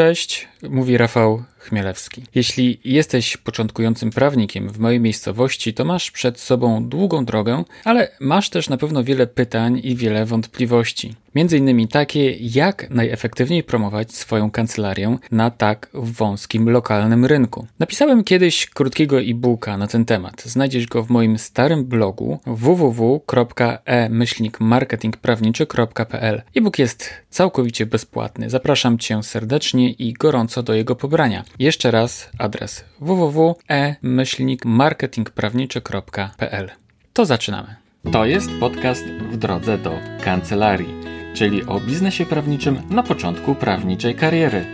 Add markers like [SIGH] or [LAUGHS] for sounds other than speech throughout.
Cześć, mówi Rafał Chmielewski. Jeśli jesteś początkującym prawnikiem w mojej miejscowości, to masz przed sobą długą drogę, ale masz też na pewno wiele pytań i wiele wątpliwości. Między innymi takie, jak najefektywniej promować swoją kancelarię na tak wąskim lokalnym rynku. Napisałem kiedyś krótkiego e-booka na ten temat. Znajdziesz go w moim starym blogu www.e-marketingprawniczy.pl. E-book jest całkowicie bezpłatny. Zapraszam cię serdecznie i gorąco do jego pobrania. Jeszcze raz adres www.e-marketingprawniczy.pl. To zaczynamy. To jest podcast w drodze do kancelarii, czyli o biznesie prawniczym na początku prawniczej kariery.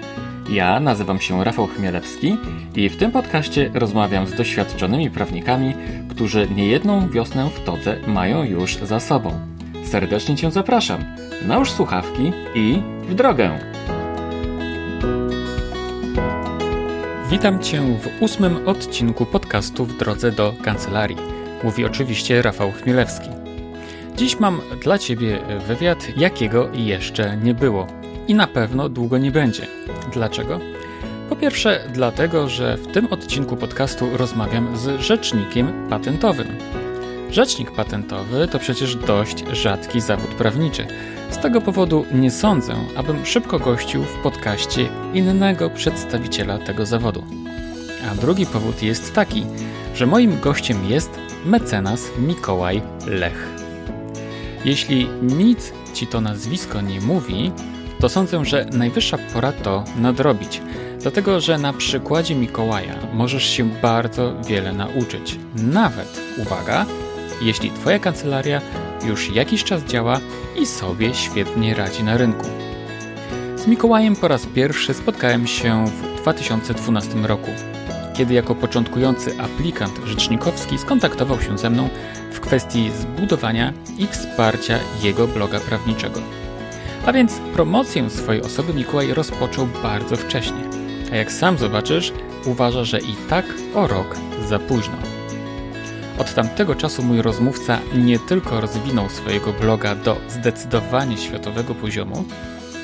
Ja nazywam się Rafał Chmielewski i w tym podcaście rozmawiam z doświadczonymi prawnikami, którzy niejedną wiosnę w todze mają już za sobą. Serdecznie Cię zapraszam. Nałóż słuchawki i w drogę! Witam Cię w ósmym odcinku podcastu w drodze do kancelarii. Mówi oczywiście Rafał Chmielewski. Dziś mam dla Ciebie wywiad, jakiego jeszcze nie było. I na pewno długo nie będzie. Dlaczego? Po pierwsze, dlatego, że w tym odcinku podcastu rozmawiam z rzecznikiem patentowym. Rzecznik patentowy to przecież dość rzadki zawód prawniczy. Z tego powodu nie sądzę, abym szybko gościł w podcaście innego przedstawiciela tego zawodu. A drugi powód jest taki, że moim gościem jest mecenas Mikołaj Lech. Jeśli nic ci to nazwisko nie mówi, to sądzę, że najwyższa pora to nadrobić. Dlatego, że na przykładzie Mikołaja możesz się bardzo wiele nauczyć. Nawet, uwaga, jeśli Twoja kancelaria już jakiś czas działa i sobie świetnie radzi na rynku. Z Mikołajem po raz pierwszy spotkałem się w 2012 roku, kiedy jako początkujący aplikant rzecznikowski skontaktował się ze mną w kwestii zbudowania i wsparcia jego bloga prawniczego. A więc promocję swojej osoby Mikołaj rozpoczął bardzo wcześnie, a jak sam zobaczysz, uważa, że i tak o rok za późno. Od tamtego czasu mój rozmówca nie tylko rozwinął swojego bloga do zdecydowanie światowego poziomu,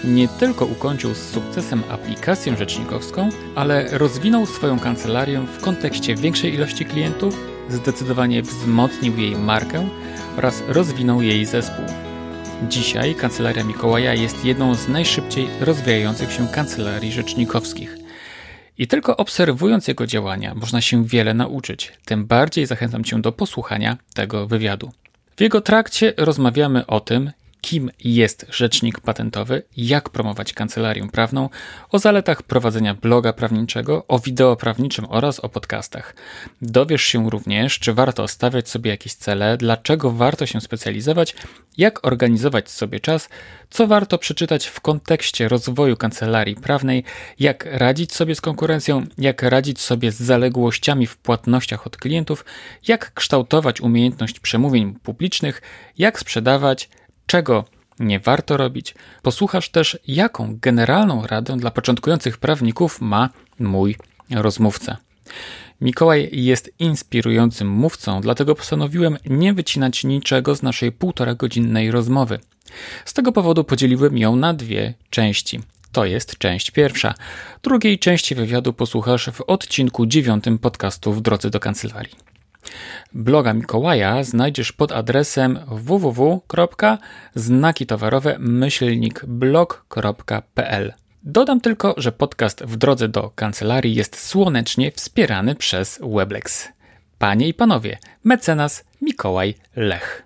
nie tylko ukończył z sukcesem aplikację rzecznikowską, ale rozwinął swoją kancelarię w kontekście większej ilości klientów, zdecydowanie wzmocnił jej markę oraz rozwinął jej zespół. Dzisiaj kancelaria Mikołaja jest jedną z najszybciej rozwijających się kancelarii rzecznikowskich. I tylko obserwując jego działania można się wiele nauczyć. Tym bardziej zachęcam cię do posłuchania tego wywiadu. W jego trakcie rozmawiamy o tym, kim jest rzecznik patentowy, jak promować kancelarię prawną, o zaletach prowadzenia bloga prawniczego, o wideo prawniczym oraz o podcastach. Dowiesz się również, czy warto stawiać sobie jakieś cele, dlaczego warto się specjalizować, jak organizować sobie czas, co warto przeczytać w kontekście rozwoju kancelarii prawnej, jak radzić sobie z konkurencją, jak radzić sobie z zaległościami w płatnościach od klientów, jak kształtować umiejętność przemówień publicznych, jak sprzedawać, czego nie warto robić. Posłuchasz też, jaką generalną radę dla początkujących prawników ma mój rozmówca. Mikołaj jest inspirującym mówcą, dlatego postanowiłem nie wycinać niczego z naszej półtora godzinnej rozmowy. Z tego powodu podzieliłem ją na dwie części. To jest część pierwsza. Drugiej części wywiadu posłuchasz w odcinku dziewiątym podcastu w drodze do kancelarii. Bloga Mikołaja znajdziesz pod adresem www.znakitowarowe-blog.pl. Dodam tylko, że podcast w drodze do kancelarii jest słonecznie wspierany przez Weblex. Panie i panowie, mecenas Mikołaj Lech.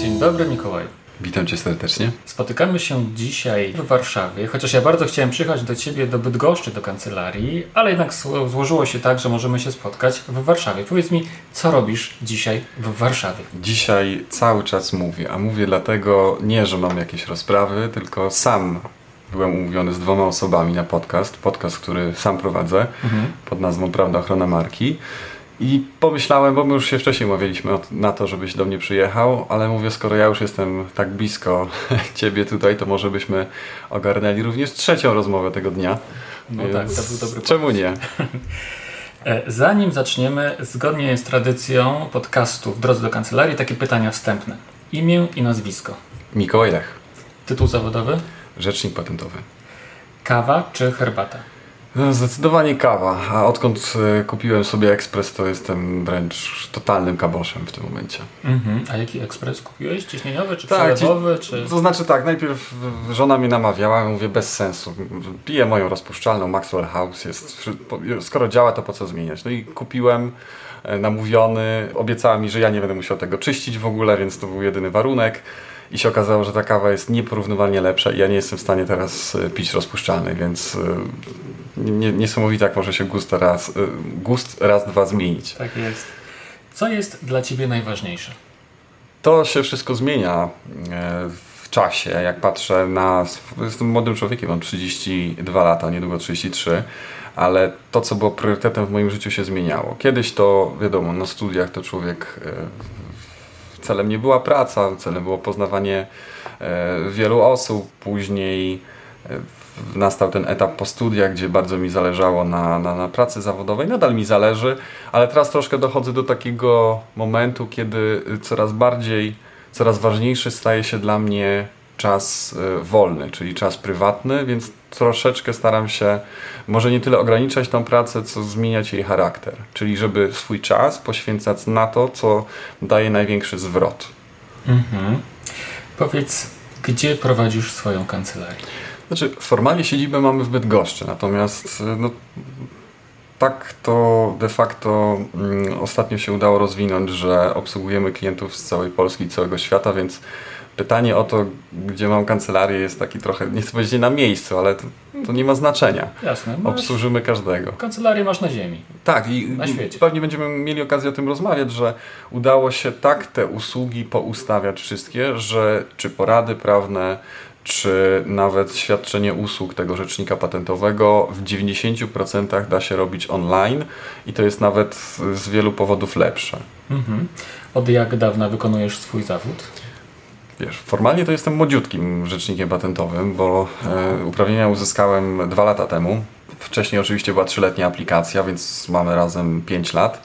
Dzień dobry, Mikołaj. Witam Cię serdecznie. Spotykamy się dzisiaj w Warszawie, chociaż ja bardzo chciałem przyjechać do Ciebie do Bydgoszczy, do kancelarii, ale jednak złożyło się tak, że możemy się spotkać w Warszawie. Powiedz mi, co robisz dzisiaj w Warszawie? Dzisiaj cały czas mówię, a mówię dlatego nie, że mam jakieś rozprawy, tylko sam byłem umówiony z dwoma osobami na podcast, podcast, który sam prowadzę mhm. pod nazwą Prawda Ochrona Marki. I pomyślałem, bo my już się wcześniej umawialiśmy na to, żebyś do mnie przyjechał, ale mówię, skoro ja już jestem tak blisko [LAUGHS] ciebie tutaj, to może byśmy ogarnęli również trzecią rozmowę tego dnia. No Więc tak, to był dobry Czemu nie? [LAUGHS] E, zanim zaczniemy, zgodnie z tradycją podcastu w drodze do kancelarii, takie pytania wstępne. Imię i nazwisko. Mikołaj Lech. Tytuł zawodowy? rzecznik patentowy. Kawa czy herbata? No, zdecydowanie kawa, a odkąd e, kupiłem sobie ekspres, to jestem wręcz totalnym kaboszem w tym momencie. Mhm. A jaki ekspres kupiłeś? Ciśnieniowy czy tak, przelewowy? Czy... To znaczy tak, najpierw żona mnie namawiała, mówię bez sensu. Piję moją rozpuszczalną Maxwell House, jest, skoro działa to po co zmieniać? No i kupiłem e, namówiony, obiecała mi, że ja nie będę musiał tego czyścić w ogóle, więc to był jedyny warunek i się okazało, że ta kawa jest nieporównywalnie lepsza i ja nie jestem w stanie teraz e, pić rozpuszczalnej, więc nie, niesamowite jak może się gust raz, y, gust raz, dwa zmienić. Tak jest. Co jest dla Ciebie najważniejsze? To się wszystko zmienia e, w czasie. Jak patrzę na... Jestem młodym człowiekiem, mam 32 lata, niedługo 33, ale to, co było priorytetem w moim życiu się zmieniało. Kiedyś to, wiadomo, na studiach to człowiek... E, celem nie była praca, celem było poznawanie e, wielu osób, później nastał ten etap po studiach, gdzie bardzo mi zależało na, na, na, pracy zawodowej. Nadal mi zależy, ale teraz troszkę dochodzę do takiego momentu, kiedy coraz bardziej, coraz ważniejszy staje się dla mnie czas e, wolny, czyli czas prywatny, więc troszeczkę staram się może nie tyle ograniczać tą pracę, co zmieniać jej charakter. Czyli żeby swój czas poświęcać na to, co daje największy zwrot. Mhm. Powiedz, gdzie prowadzisz swoją kancelarię? Znaczy, formalnie siedzibę mamy w Bydgoszczy, natomiast no, tak to de facto mm, ostatnio się udało rozwinąć, że obsługujemy klientów z całej Polski i całego świata, więc pytanie o to, gdzie mam kancelarię jest taki trochę, nie chcę powiedzieć na miejscu, ale to, to nie ma znaczenia. Jasne. Obsłużymy każdego. Kancelarię masz na ziemi. Tak i na świecie. pewnie będziemy mieli okazję o tym rozmawiać, że udało się tak te usługi poustawiać wszystkie, że czy porady prawne, czy nawet świadczenie usług tego rzecznika patentowego w 90% da się robić online i to jest nawet z wielu powodów lepsze. Mhm. Od jak dawna wykonujesz swój zawód? Wiesz, formalnie to jestem młodziutkim rzecznikiem patentowym, bo e, uprawnienia uzyskałem dwa lata temu. Wcześniej oczywiście była trzyletnia aplikacja, więc mamy razem 5 lat.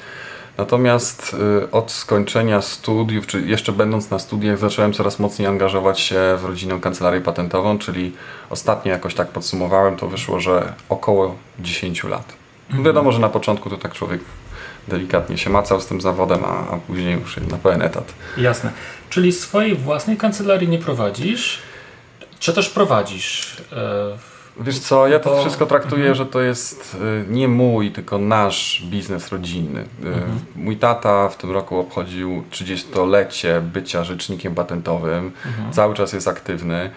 Natomiast y, od skończenia studiów, czy jeszcze będąc na studiach, zacząłem coraz mocniej angażować się w rodzinną kancelarię patentową, czyli ostatnio jakoś tak podsumowałem, to wyszło, że około 10 lat. Mhm. Wiadomo, że na początku to tak człowiek delikatnie się macał z tym zawodem, a, a później już na pełen etat. Jasne. Czyli swojej własnej kancelarii nie prowadzisz, czy też prowadzisz? E, Wiesz co, ja to wszystko traktuję, mhm. że to jest y, nie mój, tylko nasz biznes rodzinny. Y, mhm. Mój tata w tym roku obchodził 30-lecie bycia rzecznikiem patentowym. Mhm. Cały czas jest aktywny.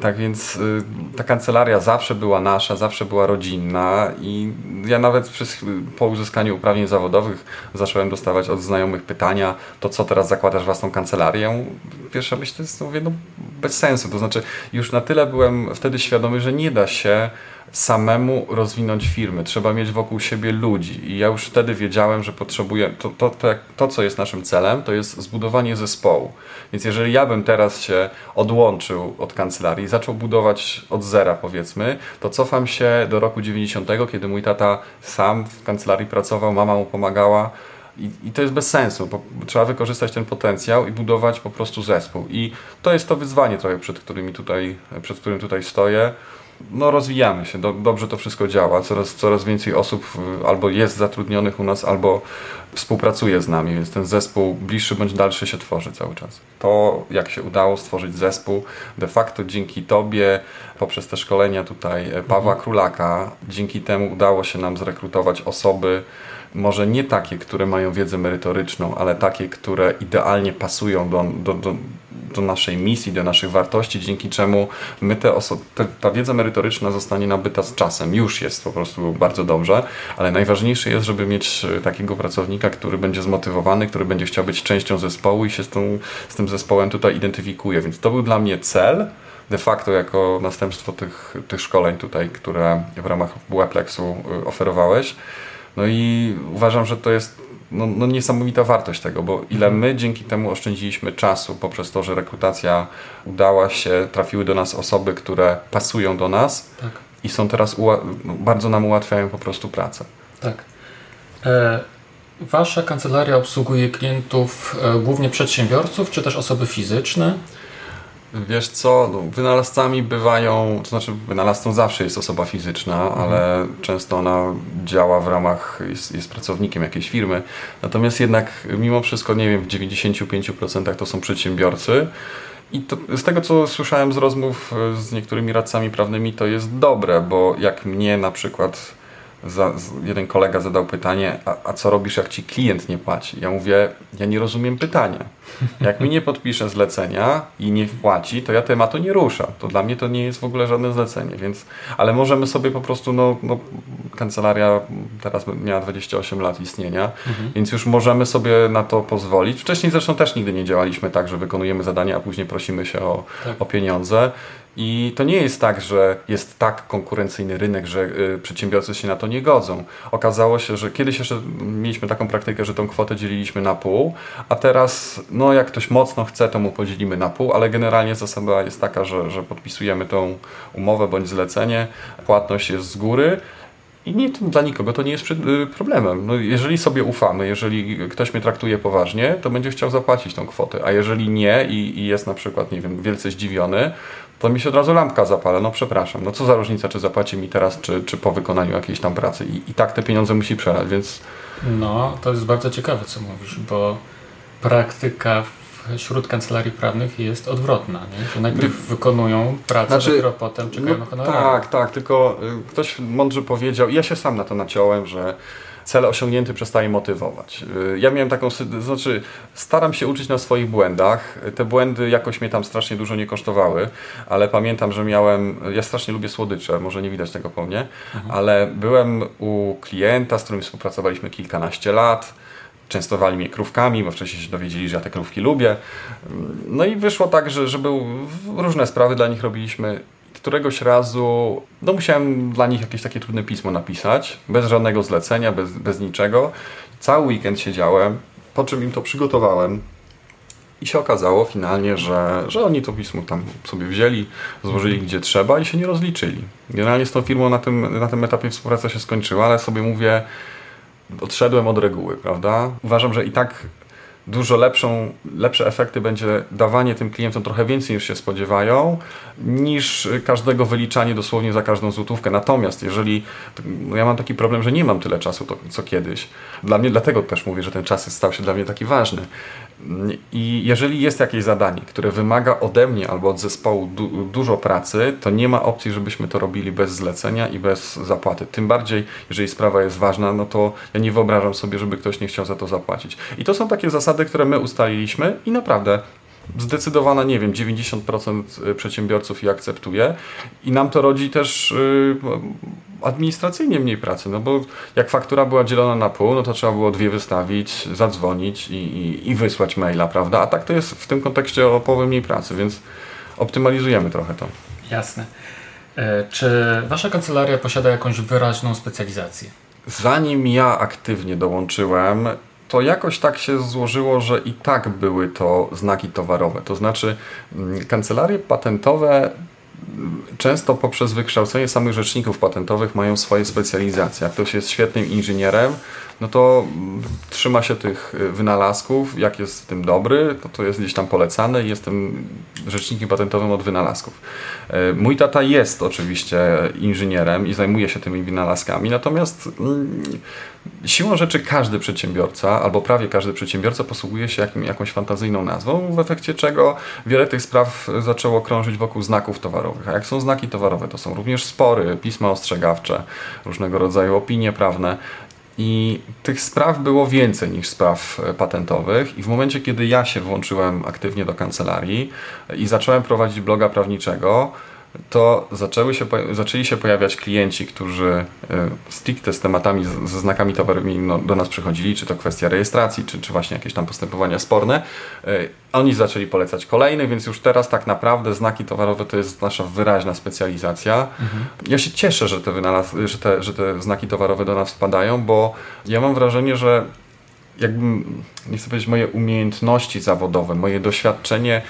Tak więc y, ta kancelaria zawsze była nasza, zawsze była rodzinna i ja nawet przez, po uzyskaniu uprawnień zawodowych zacząłem dostawać od znajomych pytania, to co teraz zakładasz własną kancelarię? Pierwsza myśl to jest, no bez sensu, to znaczy już na tyle byłem wtedy świadomy, że nie da się samemu rozwinąć firmy. Trzeba mieć wokół siebie ludzi. I ja już wtedy wiedziałem, że potrzebuję. To, to, to, to, co jest naszym celem, to jest zbudowanie zespołu. Więc jeżeli ja bym teraz się odłączył od kancelarii zaczął budować od zera, powiedzmy, to cofam się do roku 90, kiedy mój tata sam w kancelarii pracował, mama mu pomagała. I, I, to jest bez sensu, trzeba wykorzystać ten potencjał i budować po prostu zespół. I to jest to wyzwanie trochę, przed, którymi tutaj, przed którym tutaj stoję no rozwijamy się, do, dobrze to wszystko działa, coraz, coraz więcej osób albo jest zatrudnionych u nas, albo współpracuje z nami, więc ten zespół bliższy bądź dalszy się tworzy cały czas. To, jak się udało stworzyć zespół, de facto dzięki Tobie, poprzez te szkolenia tutaj e, Pawła mhm. Królaka, dzięki temu udało się nam zrekrutować osoby, może nie takie, które mają wiedzę merytoryczną, ale takie, które idealnie pasują do, do, do, do naszej misji, do naszych wartości, dzięki czemu my te osoby, ta wiedza merytoryczna zostanie nabyta z czasem. Już jest po prostu bardzo dobrze, ale najważniejsze jest, żeby mieć e, takiego pracownika, który będzie zmotywowany, który będzie chciał być częścią zespołu i się z, tą, z tym zespołem tutaj identyfikuje. Więc to był dla mnie cel de facto jako następstwo tych, tych szkoleń tutaj, które w ramach Buaplexu e, oferowałeś. No i uważam, że to jest no, no niesamowita wartość tego, bo ile my dzięki temu oszczędziliśmy czasu poprzez to, że rekrutacja udała się, trafiły do nas osoby, które pasują do nas tak. i są teraz no, bardzo nam ułatwiają po prostu pracę. Tak. E, wasza kancelaria obsługuje klientów e, głównie przedsiębiorców, czy też osoby fizyczne? Wiesz co, no, wynalazcami bywają, to znaczy wynalazcą zawsze jest osoba fizyczna, mhm. ale często ona działa w ramach, jest, jest, pracownikiem jakiejś firmy. Natomiast jednak mimo wszystko, nie wiem, w 95% to są przedsiębiorcy. I to, z tego, co słyszałem z rozmów z niektórymi radcami prawnymi, to jest dobre, bo jak mnie na przykład za, jeden kolega zadał pytanie, a, a, co robisz, jak ci klient nie płaci? Ja mówię, ja nie rozumiem pytania. Jak mi nie podpisze zlecenia i nie wpłaci, to ja tematu nie ruszam. To dla mnie to nie jest w ogóle żadne zlecenie, więc, ale możemy sobie po prostu, no, no kancelaria teraz miała 28 lat istnienia, mhm. więc już możemy sobie na to pozwolić. Wcześniej zresztą też nigdy nie działaliśmy tak, że wykonujemy zadania, a później prosimy się o, tak. o pieniądze. I to nie jest tak, że jest tak konkurencyjny rynek, że y, przedsiębiorcy się na to nie godzą. Okazało się, że kiedyś jeszcze mieliśmy taką praktykę, że tą kwotę dzieliliśmy na pół, a teraz, no jak ktoś mocno chce, to mu podzielimy na pół, ale generalnie zasada jest taka, że, że podpisujemy tą umowę bądź zlecenie, płatność jest z góry. I nie, dla nikogo to nie jest y, problemem. No, jeżeli sobie ufamy, jeżeli ktoś mnie traktuje poważnie, to będzie chciał zapłacić tą kwotę. A jeżeli nie i, i jest na przykład, nie wiem, wielce zdziwiony, to mi się od razu lampka zapala. No przepraszam, no co za różnica, czy zapłaci mi teraz, czy, czy po wykonaniu jakiejś tam pracy. I, I tak te pieniądze musi przelać, więc... No, to jest bardzo ciekawe, co mówisz, bo praktyka wśród kancelarii prawnych jest odwrotna, nie? że najpierw wykonują pracę, znaczy, dopiero potem czekają no, na honorarium. Tak, tak, tylko y, ktoś mądrze powiedział, i ja się sam na to naciąłem, że cel osiągnięty przestaje motywować. Y, ja miałem taką, znaczy staram się uczyć na swoich błędach. Te błędy jakoś mnie tam strasznie dużo nie kosztowały, ale pamiętam, że miałem, ja strasznie lubię słodycze, może nie widać tego po mnie, mhm. ale byłem u klienta, z którym współpracowaliśmy kilkanaście lat, częstowali mnie krówkami, bo wcześniej się dowiedzieli, że ja te krówki lubię. No i wyszło tak, że, że był, różne sprawy dla nich robiliśmy któregoś razu no musiałem dla nich jakieś takie trudne pismo napisać, bez żadnego zlecenia, bez, bez niczego. Cały weekend siedziałem, po czym im to przygotowałem. I się okazało finalnie, że, że oni to pismo tam sobie wzięli, złożyli gdzie trzeba i się nie rozliczyli. Generalnie z tą firmą na tym, na tym etapie współpraca się skończyła, ale sobie mówię, odszedłem od reguły, prawda? Uważam, że i tak dużo lepszą, lepsze efekty będzie dawanie tym klientom trochę więcej niż się spodziewają, niż każdego wyliczanie dosłownie za każdą złotówkę. Natomiast jeżeli, ja mam taki problem, że nie mam tyle czasu to, co kiedyś. Dla mnie, dlatego też mówię, że ten czas stał się dla mnie taki ważny. I jeżeli jest jakieś zadanie, które wymaga ode mnie albo od zespołu du dużo pracy, to nie ma opcji, żebyśmy to robili bez zlecenia i bez zapłaty. Tym bardziej, jeżeli sprawa jest ważna, no to ja nie wyobrażam sobie, żeby ktoś nie chciał za to zapłacić. I to są takie zasady, które my ustaliliśmy i naprawdę zdecydowana, nie wiem, 90% przedsiębiorców je akceptuje i nam to rodzi też y, administracyjnie mniej pracy, no bo jak faktura była dzielona na pół, no to trzeba było dwie wystawić, zadzwonić i, i, i wysłać maila, prawda? A tak to jest w tym kontekście o połowę mniej pracy, więc optymalizujemy trochę to. Jasne. E, czy Wasza kancelaria posiada jakąś wyraźną specjalizację? Zanim ja aktywnie dołączyłem, to jakoś tak się złożyło, że i tak były to znaki towarowe. To znaczy, mm, kancelarie patentowe często poprzez wykształcenie samych rzeczników patentowych mają swoje specjalizacje. Jak ktoś jest świetnym inżynierem, no to trzyma się tych wynalazków, jak jest w tym dobry, to to jest gdzieś tam polecane i jestem rzecznikiem patentowym od wynalazków. E, mój tata jest oczywiście inżynierem i zajmuje się tymi wynalazkami, natomiast mm, siłą rzeczy każdy przedsiębiorca, albo prawie każdy przedsiębiorca posługuje się jakim, jakąś fantazyjną nazwą, w efekcie czego wiele tych spraw zaczęło krążyć wokół znaków towarowych. A jak są znaki towarowe, to są również spory, pisma ostrzegawcze, różnego rodzaju opinie prawne. I tych spraw było więcej niż spraw e, patentowych, i w momencie, kiedy ja się włączyłem aktywnie do kancelarii i zacząłem prowadzić bloga prawniczego, to zaczęły się, zaczęli się pojawiać klienci, którzy e, stricte z tematami, ze znakami towarowymi no, do nas przychodzili, czy to kwestia rejestracji, czy, czy właśnie jakieś tam postępowania sporne. E, oni zaczęli polecać kolejnych, więc już teraz tak naprawdę znaki towarowe to jest nasza wyraźna specjalizacja. Mhm. Ja się cieszę, że te, wynalaz- że, te, że te znaki towarowe do nas wpadają, bo ja mam wrażenie, że jakbym, nie chcę powiedzieć, moje umiejętności zawodowe, moje doświadczenie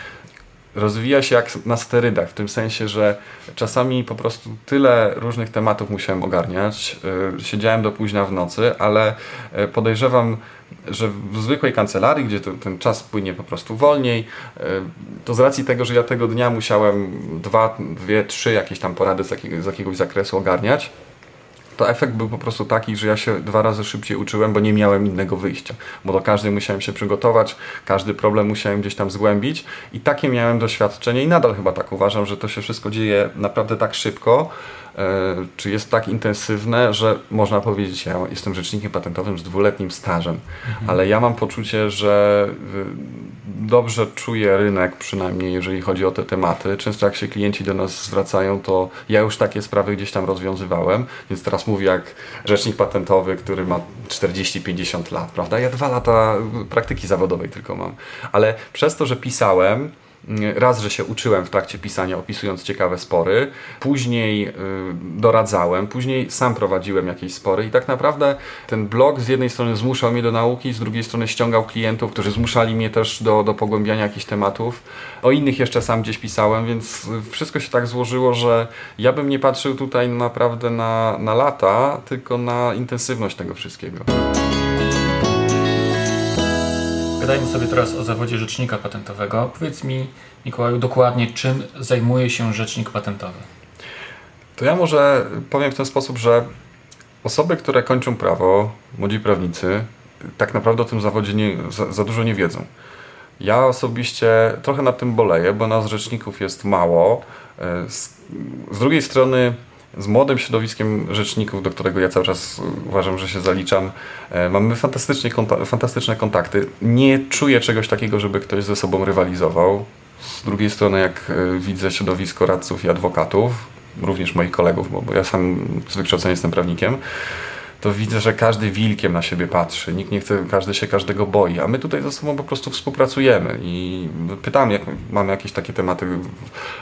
rozwija się jak na sterydach, w tym sensie, że czasami po prostu tyle różnych tematów musiałem ogarniać. E, siedziałem do późna w nocy, ale e, podejrzewam, że w zwykłej kancelarii, gdzie to, ten czas płynie po prostu wolniej, e, to z racji tego, że ja tego dnia musiałem dwa, dwie, trzy jakieś tam porady z, jakiego, z jakiegoś zakresu ogarniać, to efekt był po prostu taki, że ja się dwa razy szybciej uczyłem, bo nie miałem innego wyjścia. Bo do każdej musiałem się przygotować, każdy problem musiałem gdzieś tam zgłębić i takie miałem doświadczenie i nadal chyba tak uważam, że to się wszystko dzieje naprawdę tak szybko, czy jest tak intensywne, że można powiedzieć, ja jestem rzecznikiem patentowym z dwuletnim stażem, mhm. ale ja mam poczucie, że y, dobrze czuję rynek, przynajmniej jeżeli chodzi o te tematy. Często jak się klienci do nas zwracają, to ja już takie sprawy gdzieś tam rozwiązywałem, więc teraz mówię jak rzecznik patentowy, który ma 40-50 lat, prawda? Ja dwa lata praktyki zawodowej tylko mam, ale przez to, że pisałem, Raz, że się uczyłem w trakcie pisania, opisując ciekawe spory, później y, doradzałem, później sam prowadziłem jakieś spory i tak naprawdę ten blog z jednej strony zmuszał mnie do nauki, z drugiej strony ściągał klientów, którzy zmuszali mnie też do, do pogłębiania jakichś tematów. O innych jeszcze sam gdzieś pisałem, więc wszystko się tak złożyło, że ja bym nie patrzył tutaj naprawdę na, na lata, tylko na intensywność tego wszystkiego. Gadajmy sobie teraz o zawodzie rzecznika patentowego. Powiedz mi, Mikołaju, dokładnie czym zajmuje się rzecznik patentowy? To ja może powiem w ten sposób, że osoby, które kończą prawo, młodzi prawnicy, tak naprawdę o tym zawodzie nie, za, za dużo nie wiedzą. Ja osobiście trochę nad tym boleję, bo nas rzeczników jest mało. E, z, z drugiej strony z młodym środowiskiem rzeczników, do którego ja cały czas uważam, że się zaliczam, e, mamy fantastycznie, fantastyczne kontakty. Nie czuję czegoś takiego, żeby ktoś ze sobą rywalizował. Z drugiej strony, jak e, widzę środowisko radców i adwokatów, również moich kolegów, bo ja sam z wykształcenia jestem prawnikiem, to widzę, że każdy wilkiem na siebie patrzy, nikt nie chce, każdy się każdego boi, a my tutaj ze sobą po prostu współpracujemy i pytamy, jak mamy jakieś takie tematy,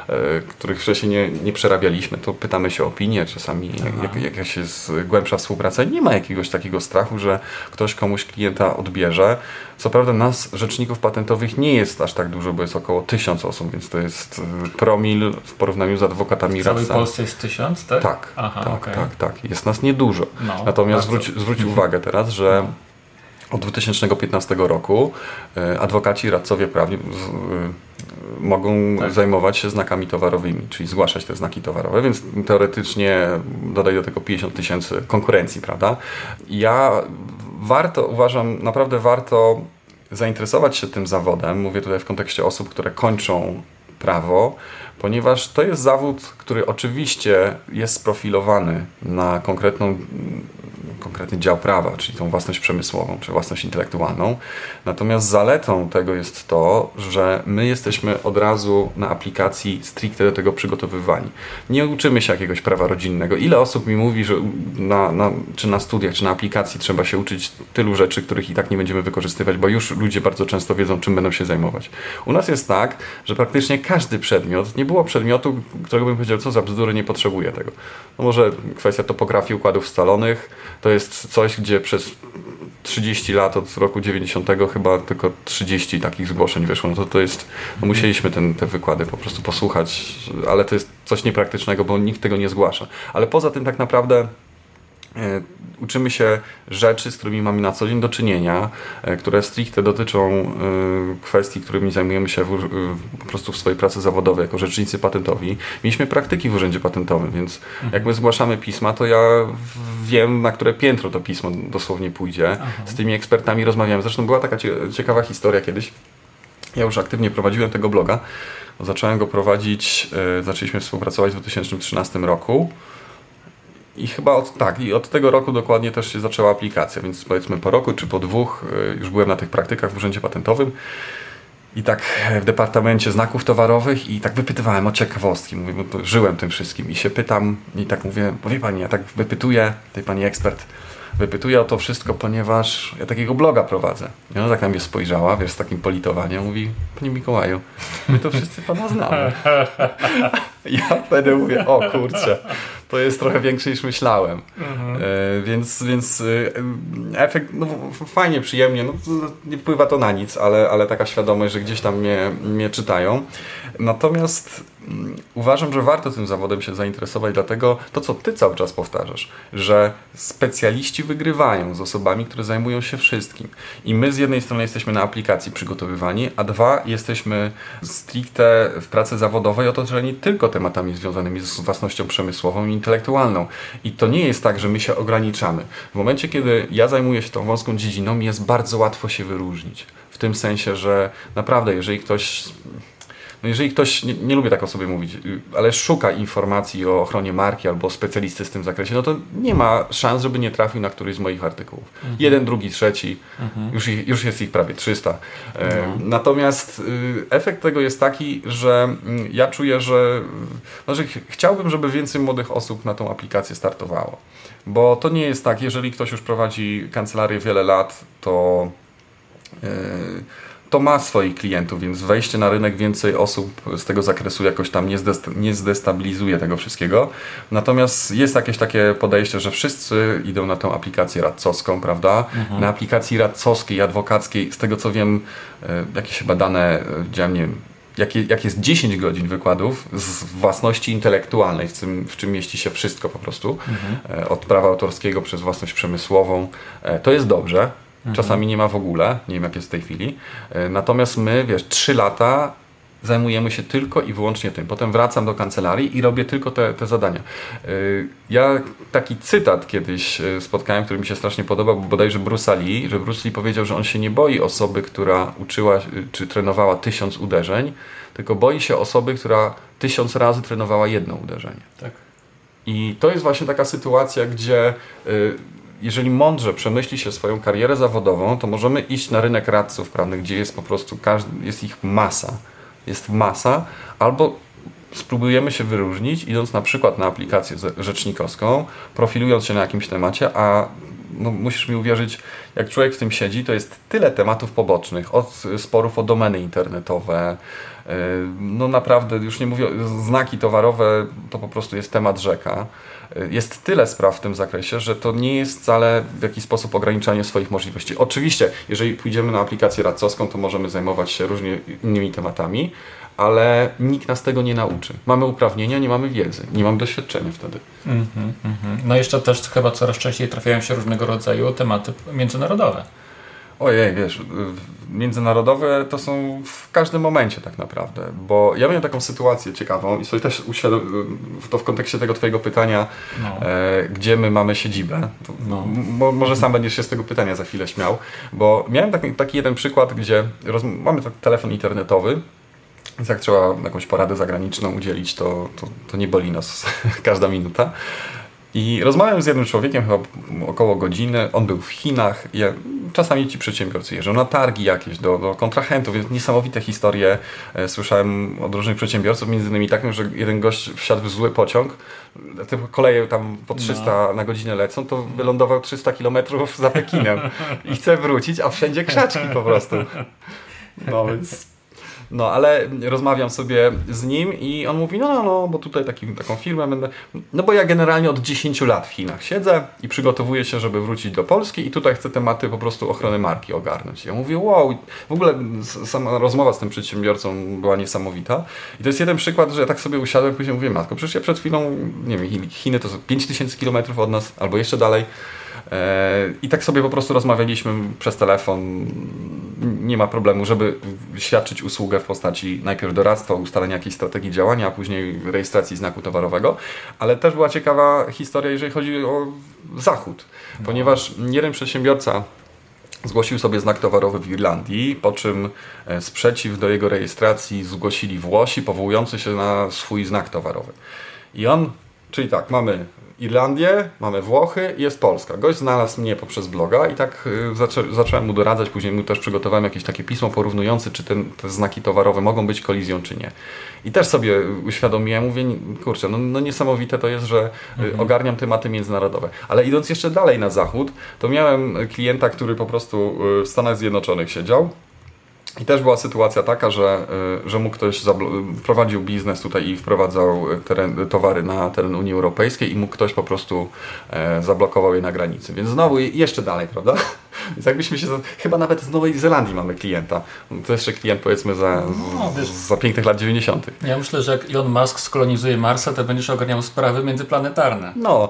e, których wcześniej nie, nie przerabialiśmy, to pytamy się o opinię, czasami jak, jakaś jest głębsza współpraca. Nie ma jakiegoś takiego strachu, że ktoś komuś klienta odbierze. Co prawda nas, rzeczników patentowych, nie jest aż tak dużo, bo jest około tysiąc osób, więc to jest e, promil w porównaniu z adwokatami W całej Polsce jest tysiąc, tak? Tak, Aha, tak, okay. tak, tak. Jest nas niedużo. No, Natomiast zwróć, zwróć [LAUGHS] uwagę teraz, że od 2015 roku e, adwokaci, radcowie prawni e, mogą tak. zajmować się znakami towarowymi, czyli zgłaszać te znaki towarowe, więc teoretycznie dodaj do tego 50 tysięcy konkurencji, prawda? Ja warto, uważam, naprawdę warto zainteresować się tym zawodem. Mówię tutaj w kontekście osób, które kończą prawo, ponieważ to jest zawód, który oczywiście jest sprofilowany na konkretną konkretny dział prawa, czyli tą własność przemysłową, czy własność intelektualną. Natomiast zaletą tego jest to, że my jesteśmy od razu na aplikacji stricte do tego przygotowywani. Nie uczymy się jakiegoś prawa rodzinnego. Ile osób mi mówi, że na, na, czy na studiach, czy na aplikacji trzeba się uczyć tylu rzeczy, których i tak nie będziemy wykorzystywać, bo już ludzie bardzo często wiedzą, czym będą się zajmować. U nas jest tak, że praktycznie każdy przedmiot, nie było przedmiotu, którego bym powiedział, co za bzdury, nie potrzebuję tego. No może kwestia topografii układów scalonych, to jest coś, gdzie przez 30 lat od roku 90 chyba tylko 30 takich zgłoszeń wyszło, no to to jest, no musieliśmy ten, te wykłady po prostu posłuchać, ale to jest coś niepraktycznego, bo nikt tego nie zgłasza. Ale poza tym tak naprawdę uczymy się rzeczy, z którymi mamy na co dzień do czynienia, e, które stricte dotyczą e, kwestii, którymi zajmujemy się w, po prostu w swojej pracy zawodowej jako rzecznicy patentowi. Mieliśmy praktyki w urzędzie patentowym, więc jak my zgłaszamy pisma, to ja wiem, na które piętro to pismo dosłownie pójdzie. Aha. Z tymi ekspertami rozmawiamy. Zresztą była taka ciekawa historia kiedyś. Ja już aktywnie prowadziłem tego bloga. Zacząłem go prowadzić, zaczęliśmy współpracować w 2013 roku. I chyba od, tak, i od tego roku dokładnie też się zaczęła aplikacja, więc powiedzmy po roku czy po dwóch y, już byłem na tych praktykach w Urzędzie Patentowym i tak w Departamencie Znaków Towarowych i tak wypytywałem o ciekawostki, mówię, bo żyłem tym wszystkim i się pytam i tak mówię, wie Pani, ja tak wypytuję, tej Pani ekspert, wypytuję o to wszystko, ponieważ ja takiego bloga prowadzę. I ona tak na mnie spojrzała, wiesz, z takim politowaniem, mówi, Panie Mikołaju, my to wszyscy Pana znamy. [LAUGHS] ja wtedy mówię, o kurczę, to jest trochę większe niż myślałem. Mhm. E, więc, więc e, efekt, no fajnie, przyjemnie, no, nie wpływa to na nic, ale, ale taka świadomość, że gdzieś tam mnie, mnie czytają. Natomiast mm, uważam, że warto tym zawodem się zainteresować, dlatego to, co ty cały czas powtarzasz, że specjaliści wygrywają z osobami, które zajmują się wszystkim. I my z jednej strony jesteśmy na aplikacji przygotowywani, a dwa, jesteśmy stricte w pracy zawodowej otoczeni tylko tematami związanymi z własnością przemysłową i intelektualną. I to nie jest tak, że my się ograniczamy. W momencie, kiedy ja zajmuję się tą wąską dziedziną, jest bardzo łatwo się wyróżnić. W tym sensie, że naprawdę, jeżeli ktoś jeżeli ktoś, nie, nie, lubię tak o sobie mówić, ale szuka informacji o ochronie marki albo specjalisty w tym zakresie, no to nie ma szans, żeby nie trafił na któryś z moich artykułów. Mhm. Jeden, drugi, trzeci, mhm. już, już jest ich prawie 300. E, no. Natomiast y, efekt tego jest taki, że mm, ja czuję, że, no, że chciałbym, żeby więcej młodych osób na tą aplikację startowało. Bo to nie jest tak, jeżeli ktoś już prowadzi kancelarię wiele lat, to yy, to ma swoich klientów, więc wejście na rynek więcej osób z tego zakresu jakoś tam nie, nie zdestabilizuje tego wszystkiego. Natomiast jest jakieś takie podejście, że wszyscy idą na tą aplikację radcowską, prawda? Mhm. Na aplikacji radcowskiej, adwokackiej, z tego co wiem, e, jakieś chyba dane, widziałem, nie wiem, jak, jak jest 10 godzin wykładów z własności intelektualnej, w czym, w czym mieści się wszystko po prostu, mhm. E, od prawa autorskiego przez własność przemysłową, e, to jest dobrze. Mhm. Czasami nie ma w ogóle, nie wiem jak jest w tej chwili. E, natomiast my, wiesz, trzy lata zajmujemy się tylko i wyłącznie tym. Potem wracam do kancelarii i robię tylko te, te zadania. E, ja taki cytat kiedyś e, spotkałem, który mi się strasznie podobał, bo bodajże Bruce Lee, że Bruce Lee powiedział, że on się nie boi osoby, która uczyła czy trenowała tysiąc uderzeń, tylko boi się osoby, która tysiąc razy trenowała jedno uderzenie. Tak. I to jest właśnie taka sytuacja, gdzie jeżeli mądrze przemyśli się swoją karierę zawodową, to możemy iść na rynek radców prawnych, gdzie jest po prostu każdy, jest ich masa. Jest masa, albo spróbujemy się wyróżnić, idąc na przykład na aplikację rzecznikowską, profilując się na jakimś temacie, a no, musisz mi uwierzyć, jak człowiek w tym siedzi, to jest tyle tematów pobocznych, od sporów o domeny internetowe, no naprawdę, już nie mówię, znaki towarowe to po prostu jest temat rzeka jest tyle spraw w tym zakresie, że to nie jest wcale w jakiś sposób ograniczanie swoich możliwości. Oczywiście, jeżeli pójdziemy na aplikację radcowską, to możemy zajmować się różnymi innymi tematami, ale nikt nas tego nie nauczy. Mamy uprawnienia, nie mamy wiedzy, nie mamy doświadczenia wtedy. Mm -hmm, mm -hmm. No jeszcze też chyba coraz częściej trafiają się różnego rodzaju tematy międzynarodowe. Ojej, wiesz, międzynarodowe to są w każdym momencie tak naprawdę, bo ja miałem taką sytuację ciekawą i sobie też uświadom, to w kontekście tego twojego pytania, no. e, gdzie my mamy siedzibę. No. Mo, może sam będziesz się z tego pytania za chwilę śmiał, bo miałem taki, taki jeden przykład, gdzie mamy telefon internetowy, więc jak trzeba jakąś poradę zagraniczną udzielić, to, to, to nie boli nas [LAUGHS] każda minuta. I rozmawiałem z jednym człowiekiem chyba około godziny. On był w Chinach. Ja, czasami ci przedsiębiorcy jeżdżą na targi jakieś do, do kontrahentów. Więc niesamowite historie e, słyszałem od różnych przedsiębiorców, między innymi takim, że jeden gość wsiadł w zły pociąg. Te koleje tam po 300 no. na godzinę lecą, to wylądował 300 kilometrów za Pekinem i chce wrócić, a wszędzie krzaczki po prostu. No więc no, ale rozmawiam sobie z nim i on mówi, no, no, no, bo tutaj taki, taką firmę będę... No bo ja generalnie od 10 lat w Chinach siedzę i przygotowuję się, żeby wrócić do Polski i tutaj chcę tematy po prostu ochrony marki ogarnąć. Ja mówię, wow, w ogóle sama rozmowa z tym przedsiębiorcą była niesamowita. I to jest jeden przykład, że ja tak sobie usiadłem, później mówię, matko, przecież ja przed chwilą, nie wiem, Chiny to są 5000 km od nas, albo jeszcze dalej. E, I tak sobie po prostu rozmawialiśmy przez telefon. Nie ma problemu, żeby świadczyć usługę w postaci najpierw doradztwa, ustalenia jakiejś strategii działania, a później rejestracji znaku towarowego. Ale też była ciekawa historia, jeżeli chodzi o Zachód, ponieważ jeden przedsiębiorca zgłosił sobie znak towarowy w Irlandii, po czym e, sprzeciw do jego rejestracji zgłosili Włosi, powołujący się na swój znak towarowy. I on, czyli tak, mamy Irlandię, mamy Włochy i jest Polska. Gość znalazł mnie poprzez bloga i tak y, zaczę, zacząłem mu doradzać, później mu też przygotowałem jakieś takie pismo porównujące, czy ten, te znaki towarowe mogą być kolizją, czy nie. I też sobie uświadomiłem, mówię, kurczę, no, no niesamowite to jest, że y, mhm. ogarniam tematy międzynarodowe. Ale idąc jeszcze dalej na zachód, to miałem klienta, który po prostu y, w Stanach Zjednoczonych siedział, i też była sytuacja taka, że, y, że mógł ktoś prowadził biznes tutaj i wprowadzał teren, towary na teren Unii Europejskiej i mógł ktoś po prostu e, zablokował je na granicy. Więc znowu jeszcze dalej, prawda? Więc jakbyśmy się, chyba nawet z Nowej Zelandii mamy klienta. To jeszcze klient powiedzmy za, no, za pięknych lat 90. Ja myślę, że jak Elon Musk skolonizuje Marsa, to będziesz ogarniał sprawy międzyplanetarne. No,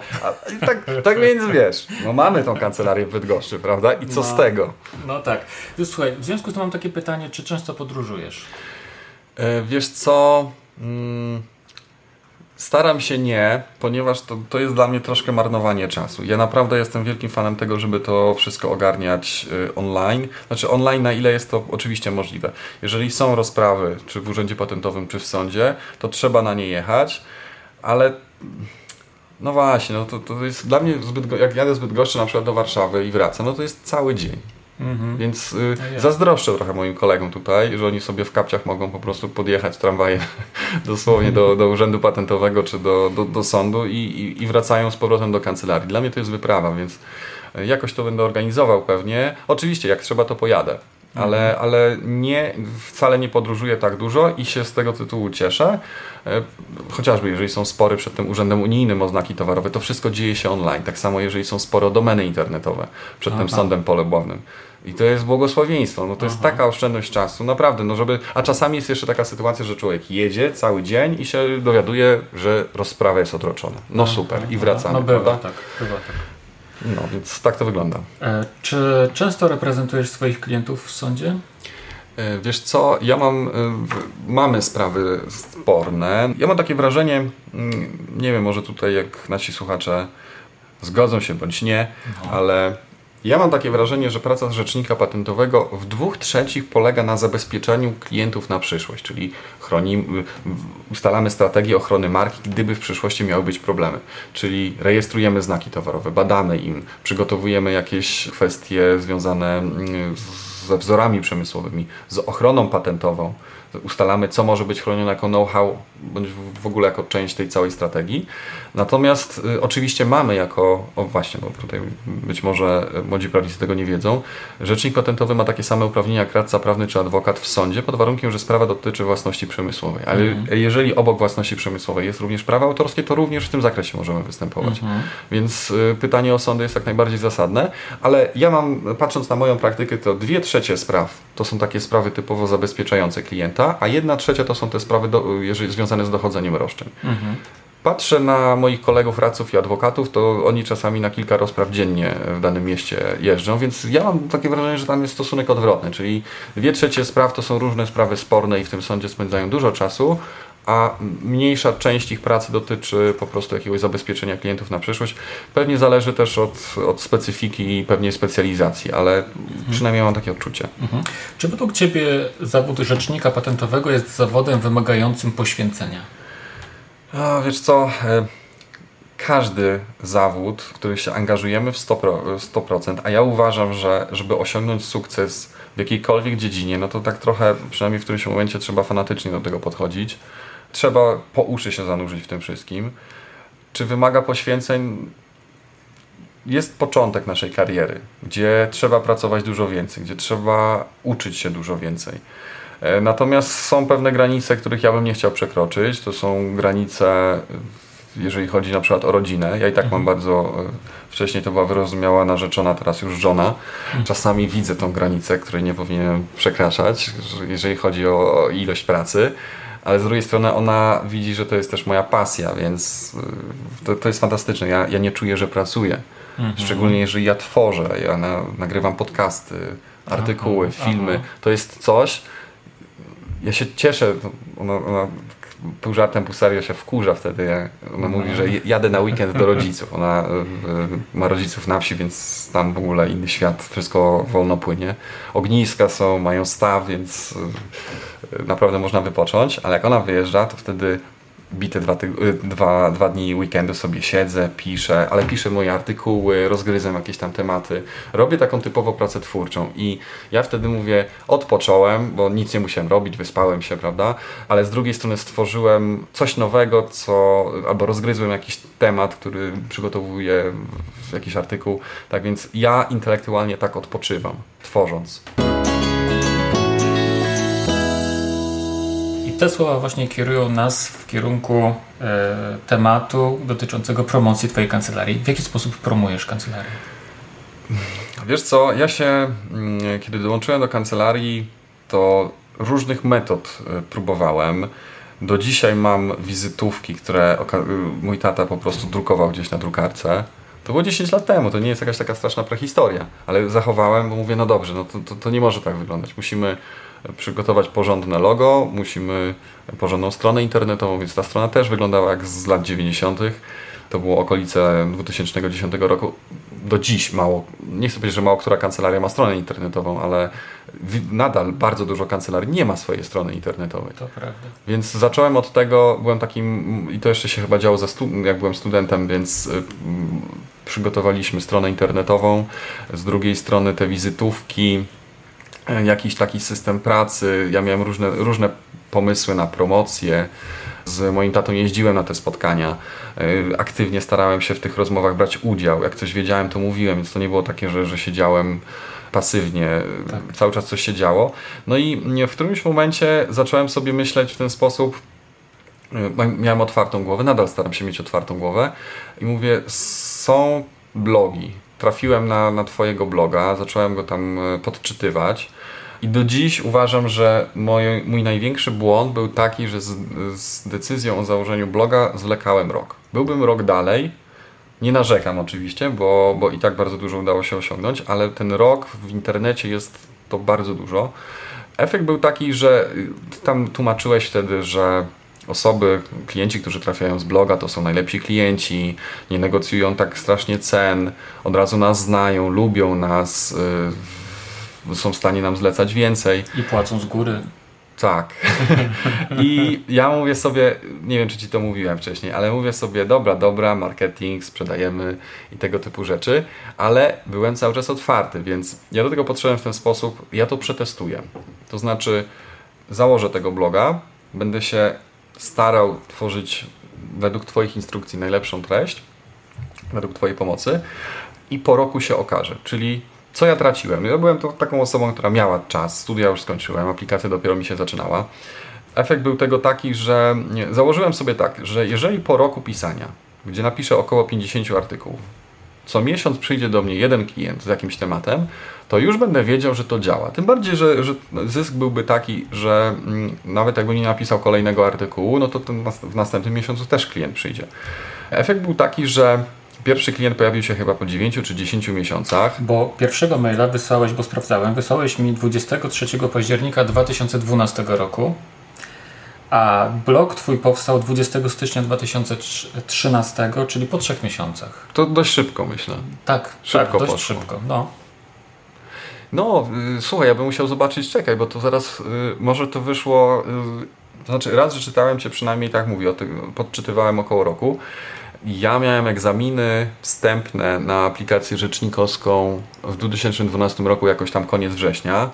tak, tak więc wiesz, no mamy tą kancelarię w Bydgoszczy, prawda? I co no, z tego? No tak. Słuchaj, w związku z tym mam takie pytanie, czy często podróżujesz? E, wiesz co... Mm, Staram się nie, ponieważ to, to jest dla mnie troszkę marnowanie czasu. Ja naprawdę jestem wielkim fanem tego, żeby to wszystko ogarniać y, online. Znaczy online na ile jest to oczywiście możliwe. Jeżeli są rozprawy, czy w urzędzie patentowym, czy w sądzie, to trzeba na nie jechać, ale no właśnie, no to, to jest dla mnie zbyt, jak jadę zbyt goszczy na przykład do Warszawy i wracam, no to jest cały dzień. Mhm. Więc y, no zazdroszczę trochę moim kolegom tutaj, że oni sobie w kapciach mogą po prostu podjechać tramwajem [LAUGHS] dosłownie do, do urzędu patentowego czy do, do, do sądu i, i, i, wracają z powrotem do kancelarii. Dla mnie to jest wyprawa, więc y, jakoś to będę organizował pewnie. Oczywiście, jak trzeba, to pojadę. Ale, mhm. ale nie, wcale nie podróżuję tak dużo i się z tego tytułu cieszę. Y, chociażby jeżeli są spory przed tym Urzędem Unijnym o znaki towarowe, to wszystko dzieje się online. Tak samo jeżeli są spory o domeny internetowe przed Aha. tym sądem polubownym. I to jest błogosławieństwo. No to Aha. jest taka oszczędność czasu, naprawdę. No żeby, a czasami jest jeszcze taka sytuacja, że człowiek jedzie cały dzień i się dowiaduje, że rozprawa jest odroczona. No super, i wracamy. No bywa prawda? tak, bywa tak. No więc tak to wygląda. E, czy często reprezentujesz swoich klientów w sądzie? E, wiesz co, ja mam, e, mamy sprawy sporne. Ja mam takie wrażenie, mm, nie wiem, może tutaj jak nasi słuchacze zgodzą się bądź nie, no. ale ja mam takie wrażenie, że praca rzecznika patentowego w dwóch trzecich polega na zabezpieczeniu klientów na przyszłość, czyli chroni, ustalamy strategię ochrony marki, gdyby w przyszłości miały być problemy. Czyli rejestrujemy znaki towarowe, badamy im, przygotowujemy jakieś kwestie związane mm, ze wzorami przemysłowymi, z ochroną patentową ustalamy, co może być chronione jako know-how, bądź w ogóle jako część tej całej strategii. Natomiast y, oczywiście mamy jako, o właśnie, bo tutaj być może młodzi prawnicy tego nie wiedzą, rzecznik patentowy ma takie same uprawnienia jak radca prawny czy adwokat w sądzie, pod warunkiem, że sprawa dotyczy własności przemysłowej. Ale mhm. jeżeli obok własności przemysłowej jest również prawo autorskie, to również w tym zakresie możemy występować. Mhm. Więc y, pytanie o sądy jest jak najbardziej zasadne, ale ja mam, patrząc na moją praktykę, to dwie trzecie spraw to są takie sprawy typowo zabezpieczające klienta, a jedna trzecia to są te sprawy do, jeżeli, związane z dochodzeniem roszczeń. Mhm. Patrzę na moich kolegów, radców i adwokatów, to oni czasami na kilka rozpraw dziennie w danym mieście jeżdżą, więc ja mam takie wrażenie, że tam jest stosunek odwrotny, czyli dwie trzecie spraw to są różne sprawy sporne i w tym sądzie spędzają dużo czasu, a mniejsza część ich pracy dotyczy po prostu jakiegoś zabezpieczenia klientów na przyszłość. Pewnie zależy też od, od specyfiki i pewnie specjalizacji, ale mhm. przynajmniej mam takie odczucie. Mhm. Czy według Ciebie zawód rzecznika patentowego jest zawodem wymagającym poświęcenia? A, wiesz co, e, każdy zawód, w który się angażujemy w 100%, 100%, a ja uważam, że żeby osiągnąć sukces w jakiejkolwiek dziedzinie, no to tak trochę, przynajmniej w którymś momencie trzeba fanatycznie do tego podchodzić. Trzeba po uszy się zanurzyć w tym wszystkim. Czy wymaga poświęceń? Jest początek naszej kariery, gdzie trzeba pracować dużo więcej, gdzie trzeba uczyć się dużo więcej. E, natomiast są pewne granice, których ja bym nie chciał przekroczyć. To są granice, jeżeli chodzi na przykład o rodzinę. Ja i tak mam mhm. bardzo. E, wcześniej to była wyrozumiała narzeczona, teraz już żona. Mhm. Czasami widzę tą granicę, której nie powinienem przekraczać, jeżeli chodzi o ilość pracy ale z drugiej strony ona widzi, że to jest też moja pasja, więc y, to, to jest fantastyczne. Ja, ja nie czuję, że pracuję. Mhm. Szczególnie jeżeli ja tworzę, ja na, nagrywam podcasty, artykuły, aha, filmy. Aha. To jest coś, ja się cieszę, ona, ona pół żartem, pół serio się wkurza wtedy. Ja, ona mówi, że jadę na weekend do [LAUGHS] rodziców. Ona y, y, ma rodziców na wsi, więc tam w ogóle inny świat, wszystko wolno płynie. Ogniska są, mają staw, więc naprawdę można wypocząć, ale jak ona wyjeżdża, to wtedy bite dwa, y, dwa, dwa dni weekendu sobie siedzę, piszę, ale piszę moje artykuły, rozgryzam jakieś tam tematy. Robię taką typowo pracę twórczą i ja wtedy mówię, odpocząłem, bo nic nie musiałem robić, wyspałem się, prawda? Ale z drugiej strony stworzyłem coś nowego, co, albo rozgryzłem jakiś temat, który przygotowuję w jakiś artykuł. Tak więc ja intelektualnie tak odpoczywam, tworząc. Te słowa właśnie kierują nas w kierunku e, tematu dotyczącego promocji Twojej kancelarii. W jaki sposób promujesz kancelarię? Wiesz co, ja się, mm, kiedy dołączyłem do kancelarii, to różnych metod y, próbowałem. Do dzisiaj mam wizytówki, które y, mój tata po prostu drukował gdzieś na drukarce. To było 10 lat temu, to nie jest jakaś taka straszna prehistoria, ale zachowałem, bo mówię, no dobrze, no to, to, to nie może tak wyglądać. Musimy przygotować porządne logo, musimy porządną stronę internetową, więc ta strona też wyglądała jak z lat 90. To było okolice 2010 roku. Do dziś mało, nie chcę powiedzieć, że mało która kancelaria ma stronę internetową, ale nadal bardzo dużo kancelarii nie ma swojej strony internetowej. To prawda. Więc zacząłem od tego, byłem takim, i to jeszcze się chyba działo, za jak byłem studentem, więc y, przygotowaliśmy stronę internetową. Z drugiej strony te wizytówki, jakiś taki system pracy. Ja miałem różne, różne pomysły na promocję. Z moim tatą jeździłem na te spotkania. E, aktywnie starałem się w tych rozmowach brać udział. Jak coś wiedziałem, to mówiłem, więc to nie było takie, że, że siedziałem pasywnie, tak. cały czas coś się działo. No i w którymś momencie zacząłem sobie myśleć w ten sposób, e, miałem otwartą głowę, nadal staram się mieć otwartą głowę i mówię, są blogi. Trafiłem na, na Twojego bloga, zacząłem go tam e, podczytywać. I do dziś uważam, że moje, mój największy błąd był taki, że z, z, decyzją o założeniu bloga zwlekałem rok. Byłbym rok dalej. Nie narzekam oczywiście, bo, bo i tak bardzo dużo udało się osiągnąć, ale ten rok w internecie jest to bardzo dużo. Efekt był taki, że tam tłumaczyłeś wtedy, że osoby, klienci, którzy trafiają z bloga, to są najlepsi klienci, nie negocjują tak strasznie cen, od razu nas znają, lubią nas, yy, są w stanie nam zlecać więcej. I płacą z góry. Tak. [LAUGHS] I ja mówię sobie, nie wiem czy ci to mówiłem wcześniej, ale mówię sobie, dobra, dobra, marketing, sprzedajemy i tego typu rzeczy, ale byłem cały czas otwarty, więc ja do tego podszedłem w ten sposób, ja to przetestuję. To znaczy, założę tego bloga, będę się starał tworzyć według Twoich instrukcji najlepszą treść, według Twojej pomocy i po roku się okaże. Czyli co ja traciłem? Ja byłem to taką osobą, która miała czas, studia już skończyłem, aplikacja dopiero mi się zaczynała. Efekt był tego taki, że założyłem sobie tak, że jeżeli po roku pisania, gdzie napiszę około 50 artykułów, co miesiąc przyjdzie do mnie jeden klient z jakimś tematem, to już będę wiedział, że to działa. Tym bardziej, że, że zysk byłby taki, że mm, nawet jakby nie napisał kolejnego artykułu, no to w następnym miesiącu też klient przyjdzie. Efekt był taki, że Pierwszy klient pojawił się chyba po 9 czy 10 miesiącach. Bo pierwszego maila wysłałeś, bo sprawdzałem, wysłałeś mi 23 października 2012 roku, a blog Twój powstał 20 stycznia 2013, czyli po trzech miesiącach. To dość szybko, myślę. Tak, szybko tak, dość poszło. szybko. No. No, y, słuchaj, ja bym musiał zobaczyć, czekaj, bo to zaraz, y, może to wyszło, y, to znaczy raz, że czytałem Cię przynajmniej tak mówię, o tym, podczytywałem około roku. Ja miałem egzaminy wstępne na aplikację rzecznikowską w 2012 roku, jakoś tam koniec września.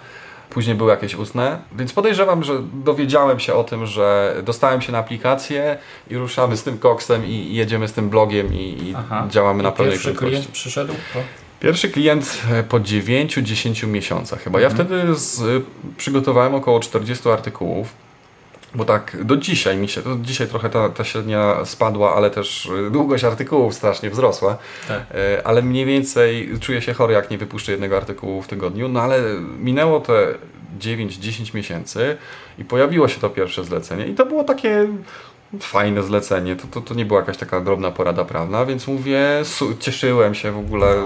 Później były jakieś ustne, więc podejrzewam, że dowiedziałem się o tym, że dostałem się na aplikację i ruszamy z tym koksem i jedziemy z tym blogiem i, i działamy I na pełnej prędkości. Klient przyszedł? To? Pierwszy klient e, po 9-10 miesiącach chyba. Ja mhm. wtedy z, e, przygotowałem około 40 artykułów, bo tak do dzisiaj mi się, dzisiaj trochę ta, ta średnia spadła, ale też e, długość artykułów strasznie wzrosła. Tak. Ale mniej więcej czuję się chory, jak nie wypuszczę jednego artykułu w tygodniu. No ale minęło te 9-10 miesięcy i pojawiło się to pierwsze zlecenie. I to było takie fajne zlecenie. To, to, to nie była jakaś taka drobna porada prawna, więc mówię, cieszyłem się w ogóle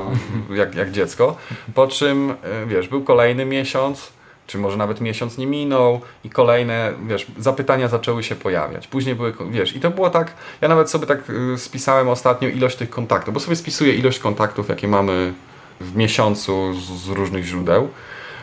no. jak, jak dziecko. Po czym, e, wiesz, był kolejny miesiąc, czy może nawet miesiąc nie minął i kolejne, wiesz, zapytania zaczęły się pojawiać. Później były, wiesz, i to było tak, ja nawet sobie tak e, spisałem ostatnio ilość tych kontaktów, bo sobie spisuję ilość kontaktów, jakie mamy w miesiącu z, z różnych źródeł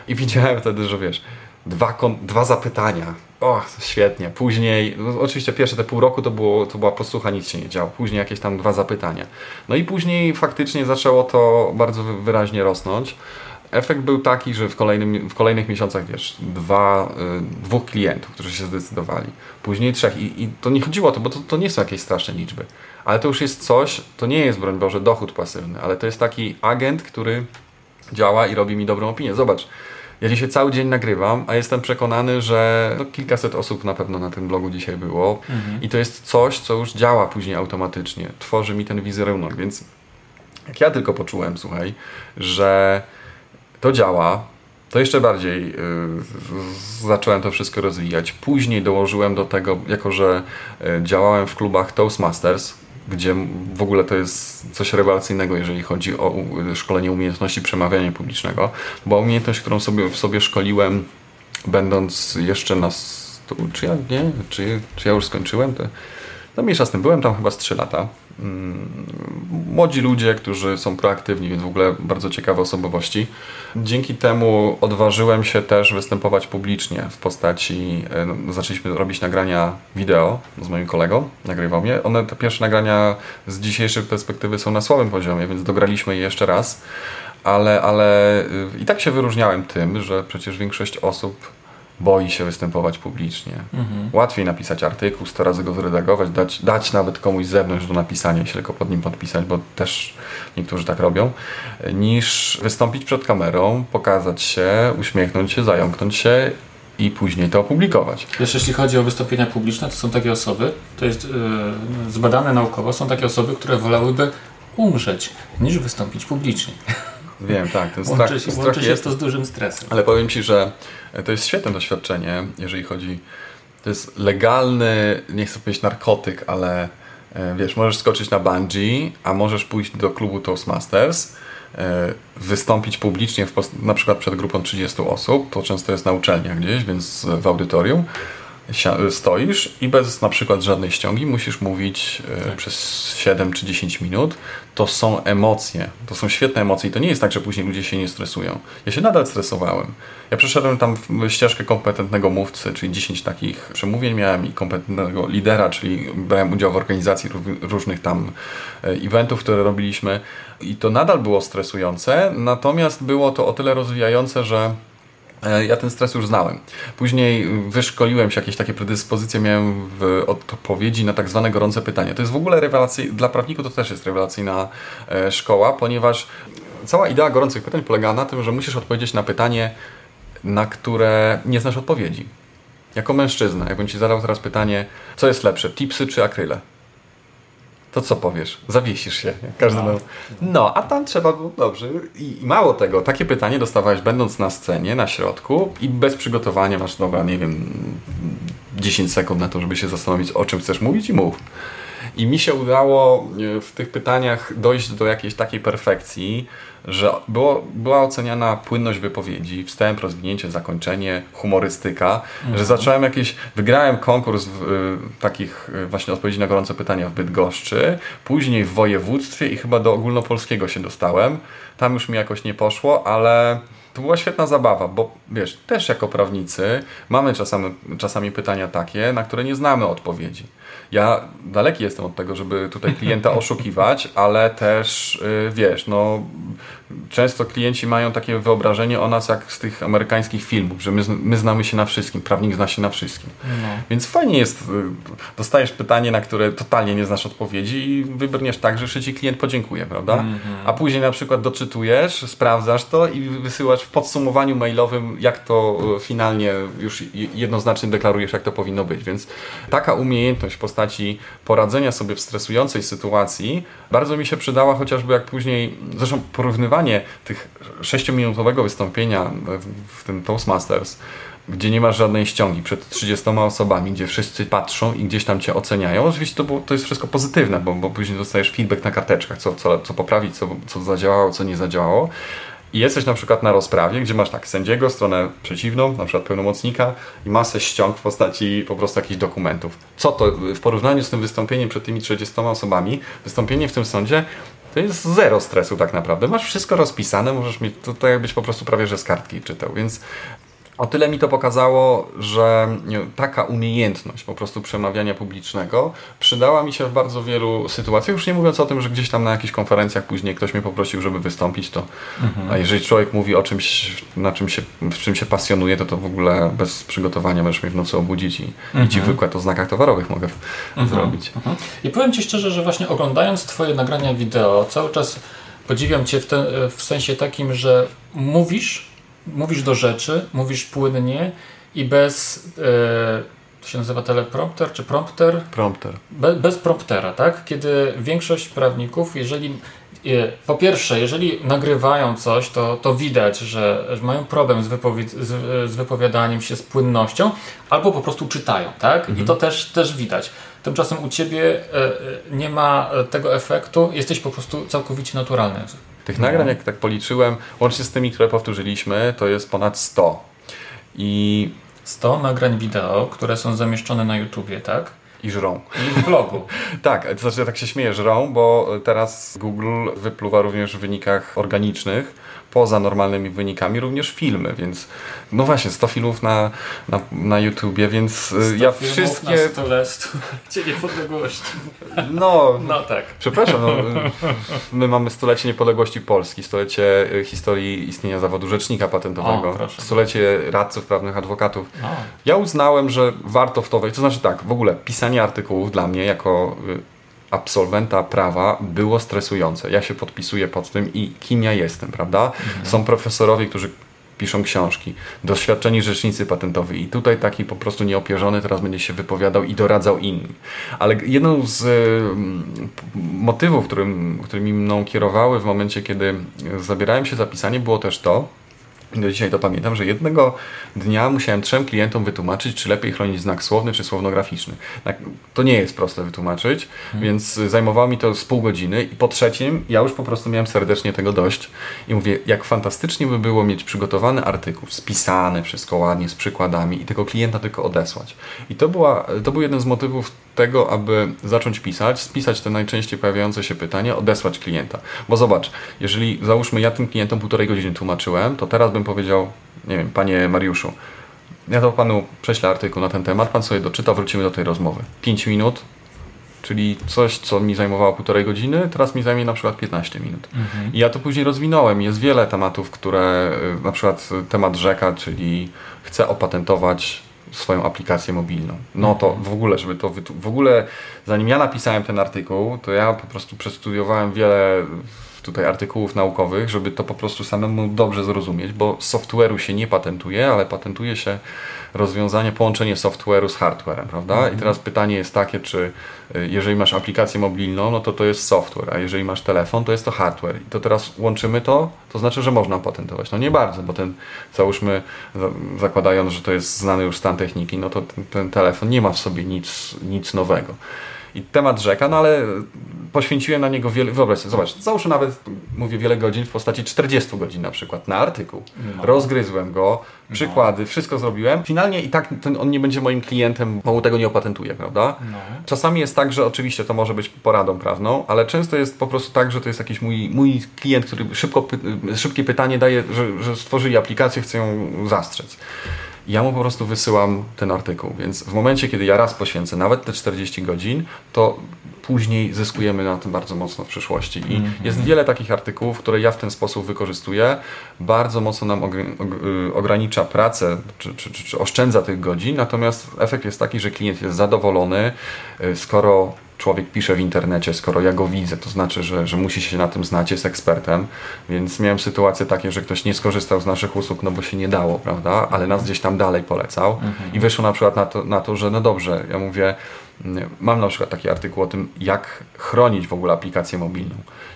i widziałem wtedy, że wiesz, dwa, dwa zapytania. O, świetnie. Później, no, oczywiście pierwsze te pół roku to, było, to była posłucha, nic się nie działo. Później jakieś tam dwa zapytania. No i później faktycznie zaczęło to bardzo wyraźnie rosnąć. Efekt był taki, że w, kolejnym, w kolejnych miesiącach, wiesz, dwa, y, dwóch klientów, którzy się zdecydowali. Później trzech. I, i to nie chodziło o to, bo to, to nie są jakieś straszne liczby. Ale to już jest coś, to nie jest, broń Boże, dochód pasywny, ale to jest taki agent, który działa i robi mi dobrą opinię. Zobacz, ja dzisiaj cały dzień nagrywam, a jestem przekonany, że no, kilkaset osób na pewno na tym blogu dzisiaj było mhm. i to jest coś, co już działa później automatycznie. Tworzy mi ten wizerunek, więc jak ja tylko poczułem, słuchaj, że To działa. To jeszcze bardziej y, zacząłem to wszystko rozwijać. Później dołożyłem do tego, jako że y, działałem w klubach Toastmasters, gdzie w ogóle to jest coś rewelacyjnego, jeżeli chodzi o szkolenie umiejętności przemawiania publicznego. Była umiejętność, którą sobie, w sobie szkoliłem, będąc jeszcze na. Czy ja nie? Czy, czy ja już skończyłem? To, no mniejsza z tym, byłem tam chyba z 3 lata. Mm, młodzi ludzie, którzy są proaktywni, więc w ogóle bardzo ciekawe osobowości. Dzięki temu odważyłem się też występować publicznie w postaci, e, no, zaczęliśmy robić nagrania wideo z moim kolegą, nagrywał mnie. One, te pierwsze nagrania z dzisiejszej perspektywy są na słabym poziomie, więc dograliśmy je jeszcze raz, ale, ale y, i tak się wyróżniałem tym, że przecież większość osób boi się występować publicznie. Mhm. Łatwiej napisać artykuł, 100 razy go zredagować, dać, dać nawet komuś z zewnątrz do napisania, się tylko pod nim podpisać, bo też niektórzy tak robią, niż wystąpić przed kamerą, pokazać się, uśmiechnąć się, zająknąć się i później to opublikować. Wiesz, jeśli chodzi o wystąpienia publiczne, to są takie osoby, to jest yy, zbadane naukowo, są takie osoby, które wolałyby umrzeć, niż wystąpić publicznie. Wiem, tak. Ten strach, łączy się, strach łączy się jest, to z dużym stresem. Ale powiem Ci, że to jest świetne doświadczenie, jeżeli chodzi... To jest legalny, nie chcę powiedzieć narkotyk, ale e, wiesz, możesz skoczyć na bungee, a możesz pójść do klubu Toastmasters, e, wystąpić publicznie, w, na przykład przed grupą 30 osób, to często jest na uczelniach gdzieś, więc w audytorium, stoisz i bez na przykład żadnej ściągi musisz mówić e, tak. przez 7 czy 10 minut. To są emocje, to są świetne emocje i to nie jest tak, że później ludzie się nie stresują. Ja się nadal stresowałem. Ja przeszedłem tam ścieżkę kompetentnego mówcy, czyli 10 takich przemówień miałem i kompetentnego lidera, czyli brałem udział w organizacji różnych tam e, eventów, które robiliśmy i to nadal było stresujące, natomiast było to o tyle rozwijające, że ja ten stres już znałem. Później wyszkoliłem się, jakieś takie predyspozycje miałem w odpowiedzi na tak zwane gorące pytania. To jest w ogóle rewelacyjna, dla prawników to też jest rewelacyjna e, szkoła, ponieważ cała idea gorących pytań polega na tym, że musisz odpowiedzieć na pytanie, na które nie znasz odpowiedzi. Jako mężczyzna, jakbym Ci zadał teraz pytanie, co jest lepsze, tipsy czy akryle? To co powiesz? Zawiesisz się. Każdy no. no, a tam trzeba było dobrze. I mało tego, takie pytanie dostawałeś będąc na scenie, na środku i bez przygotowania masz, dobra, nie wiem, 10 sekund na to, żeby się zastanowić, o czym chcesz mówić i mów. I mi się udało e, w tych pytaniach dojść do jakiejś takiej perfekcji, że było, była oceniana płynność wypowiedzi, wstęp, rozwinięcie, zakończenie, humorystyka, mhm. że zacząłem jakieś, wygrałem konkurs w, y, takich y, właśnie odpowiedzi na gorące pytania w Bydgoszczy, później w województwie i chyba do ogólnopolskiego się dostałem. Tam już mi jakoś nie poszło, ale to była świetna zabawa, bo wiesz, też jako prawnicy mamy czasami, czasami pytania takie, na które nie znamy odpowiedzi. Ja daleki jestem od tego, żeby tutaj klienta [LAUGHS] oszukiwać, ale też y, wiesz, no często klienci mają takie wyobrażenie o nas jak z tych amerykańskich filmów, że my, my znamy się na wszystkim, prawnik zna się na wszystkim. No. Więc fajnie jest, y, dostajesz pytanie, na które totalnie nie znasz odpowiedzi i wybrniesz tak, że jeszcze ci klient podziękuje, prawda? Mm -hmm. A później na przykład doczytujesz, sprawdzasz to i wysyłasz w podsumowaniu mailowym, jak to y, finalnie już jednoznacznie deklarujesz, jak to powinno być. Więc taka umiejętność w postaci poradzenia sobie w stresującej sytuacji bardzo mi się przydała, chociażby jak później, zresztą porównywanie tych sześciominutowego wystąpienia w tym Toastmasters, gdzie nie masz żadnej ściągi przed 30 osobami, gdzie wszyscy patrzą i gdzieś tam cię oceniają. Oczywiście to, było, to jest wszystko pozytywne, bo, bo później dostajesz feedback na karteczkach, co, co, co poprawić, co, co zadziałało, co nie zadziałało. I jesteś na przykład na rozprawie, gdzie masz tak sędziego, stronę przeciwną, na przykład pełnomocnika i masę ściąg w postaci po prostu jakichś dokumentów. Co to w porównaniu z tym wystąpieniem przed tymi 30 osobami, wystąpienie w tym sądzie to jest zero stresu tak naprawdę. Masz wszystko rozpisane, możesz mieć, to tak jakbyś po prostu prawie że z kartki czytał, więc o tyle mi to pokazało, że taka umiejętność po prostu przemawiania publicznego przydała mi się w bardzo wielu sytuacjach. Już nie mówiąc o tym, że gdzieś tam na jakichś konferencjach później ktoś mnie poprosił, żeby wystąpić, to mhm. a jeżeli człowiek mówi o czymś, na czym się, w czym się pasjonuje, to to w ogóle bez przygotowania możesz mnie w nocy obudzić i, mhm. i ci mhm. wykład o znakach towarowych mogę mhm. zrobić. Mhm. I powiem Ci szczerze, że właśnie oglądając Twoje nagrania wideo, cały czas podziwiam Cię w, ten, w sensie takim, że mówisz mówisz do rzeczy, mówisz płynnie i bez. E, to się nazywa teleprompter czy prompter? Prompter. Be, bez promptera, tak? Kiedy większość prawników, jeżeli po pierwsze, jeżeli nagrywają coś, to, to widać, że, że mają problem z, wypowie z, z, wypowiadaniem się, z płynnością, albo po prostu czytają, tak? Mhm. I to też, też widać. Tymczasem u Ciebie nie ma tego efektu, jesteś po prostu całkowicie naturalny. Tych no. nagrań, jak tak policzyłem, łącznie z tymi, które powtórzyliśmy, to jest ponad 100. I 100 nagrań wideo, które są zamieszczone na YouTubie, tak? I żrą. I w blogu. [LAUGHS] tak, to znaczy ja tak się śmieję, żrą, bo teraz Google wypluwa również w wynikach organicznych poza normalnymi wynikami również filmy, więc no właśnie 100 filmów na, na, na YouTubie, więc y, ja wszystkie... na stole, stulecie [LAUGHS] niepodległości. No, no tak. Przepraszam, no, [LAUGHS] my mamy stulecie niepodległości Polski, stulecie y, historii istnienia zawodu rzecznika patentowego, o, stulecie radców prawnych, adwokatów. O. Ja uznałem, że warto w to wejść, to znaczy tak, w ogóle pisanie artykułów dla mnie jako y, absolwenta prawa było stresujące. Ja się podpisuję pod tym i kim ja jestem, prawda? Mhm. Są profesorowie, którzy piszą książki, doświadczeni rzecznicy patentowi i tutaj taki po prostu nieopierzony teraz będzie się wypowiadał i doradzał innym. Ale jedną z motywów, którym, którymi mną kierowały w momencie, kiedy zabierałem się za pisanie było też to, do dzisiaj to pamiętam, że jednego dnia musiałem trzem klientom wytłumaczyć, czy lepiej chronić znak słowny, czy słownograficzny. Tak, to nie jest proste wytłumaczyć, hmm. więc zajmowało mi to z pół godziny i po trzecim ja już po prostu miałem serdecznie tego dość i mówię, jak fantastycznie by było mieć przygotowany artykuł, spisany wszystko ładnie, z przykładami i tego klienta tylko odesłać. I to, była, to był jeden z motywów tego, aby zacząć pisać, spisać te najczęściej pojawiające się pytania, odesłać klienta. Bo zobacz, jeżeli załóżmy ja tym klientom półtorej godziny tłumaczyłem, to teraz bym powiedział, nie wiem, panie Mariuszu, ja to panu prześlę artykuł na ten temat, pan sobie doczyta, wrócimy do tej rozmowy. 5 minut, czyli coś, co mi zajmowało półtorej godziny, teraz mi zajmie na przykład 15 minut. Mhm. I ja to później rozwinąłem. Jest wiele tematów, które, y, na przykład temat rzeka, czyli chcę opatentować swoją aplikację mobilną. No to w ogóle, żeby to w ogóle, zanim ja napisałem ten artykuł, to ja po prostu przestudiowałem wiele tutaj artykułów naukowych, żeby to po prostu samemu dobrze zrozumieć, bo software'u się nie patentuje, ale patentuje się rozwiązanie, połączenie software'u z hardware'em, prawda? Mhm. I teraz pytanie jest takie, czy y, jeżeli masz aplikację mobilną, no to to jest software, a jeżeli masz telefon, to jest to hardware. I to teraz łączymy to, to znaczy, że można patentować. No nie bardzo, bo ten, załóżmy, zakładając, że to jest znany już stan techniki, no to ten, ten telefon nie ma w sobie nic, nic nowego i temat rzeka, no ale poświęciłem na niego wiele, wyobraź sobie, zobacz, załóżmy nawet, mówię wiele godzin w postaci 40 godzin na przykład na artykuł. No. Rozgryzłem go, no. przykłady, no. wszystko zrobiłem. Finalnie i tak ten, on nie będzie moim klientem, mało tego nie opatentuje, prawda? No. Czasami jest tak, że oczywiście to może być poradą prawną, ale często jest po prostu tak, że to jest jakiś mój, mój klient, który szybko, szybkie pytanie daje, że, że stworzyli aplikację, chcę ją zastrzec ja mu po prostu wysyłam ten artykuł. Więc w momencie, kiedy ja raz poświęcę nawet te 40 godzin, to później zyskujemy na tym bardzo mocno w przyszłości. I mm -hmm. jest wiele takich artykułów, które ja w ten sposób wykorzystuję. Bardzo mocno nam y, ogranicza pracę, czy, czy, czy, oszczędza tych godzin, natomiast efekt jest taki, że klient jest zadowolony, y, skoro człowiek pisze w internecie, skoro ja go widzę, to znaczy, że, że musi się na tym znać, jest ekspertem, więc miałem sytuacje takie, że ktoś nie skorzystał z naszych usług, no bo się nie dało, prawda, ale nas gdzieś tam dalej polecał mhm. i wyszło na przykład na to, na to, że no dobrze, ja mówię, mam na przykład taki artykuł o tym, jak chronić w ogóle aplikację mobilną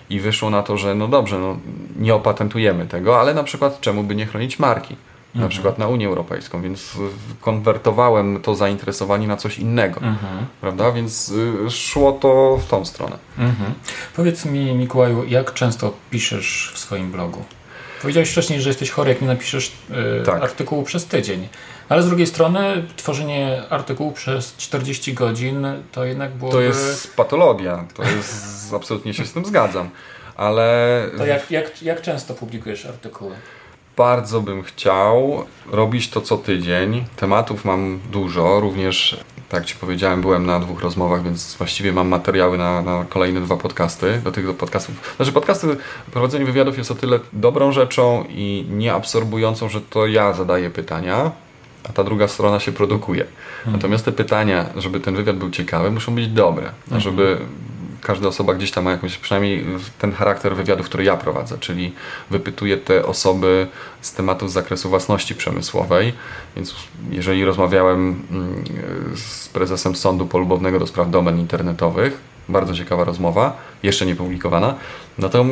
i wyszło na to, że no dobrze, no nie opatentujemy tego, ale na przykład czemu by nie chronić marki? Na mhm. przykład na Unię Europejską, więc konwertowałem to zainteresowanie na coś innego, mhm. prawda? Więc y, szło to w tą stronę. Mhm. Powiedz mi, Mikołaju, jak często piszesz w swoim blogu? Powiedziałeś wcześniej, że jesteś chory, jak nie napiszesz y, tak. artykułu przez tydzień. Ale z drugiej strony tworzenie artykułu przez 40 godzin to jednak było. To jest patologia. To jest [LAUGHS] absolutnie się z tym zgadzam. Ale. To jak, jak, jak często publikujesz artykuły? Bardzo bym chciał robić to co tydzień. Tematów mam dużo, również tak Ci powiedziałem, byłem na dwóch rozmowach, więc właściwie mam materiały na, na kolejne dwa podcasty. Do tych podcastów. Znaczy, podcasty, prowadzenie wywiadów jest o tyle dobrą rzeczą i nieabsorbującą, że to ja zadaję pytania, a ta druga strona się produkuje. Mhm. Natomiast te pytania, żeby ten wywiad był ciekawy, muszą być dobre. Mhm. Żeby każda osoba gdzieś tam ma jakąś, przynajmniej ten charakter wywiadu, który ja prowadzę, czyli wypytuję te osoby z tematów z zakresu własności przemysłowej, więc jeżeli rozmawiałem mm, z prezesem Sądu Polubownego do spraw domen internetowych, bardzo ciekawa rozmowa, jeszcze nie publikowana, no to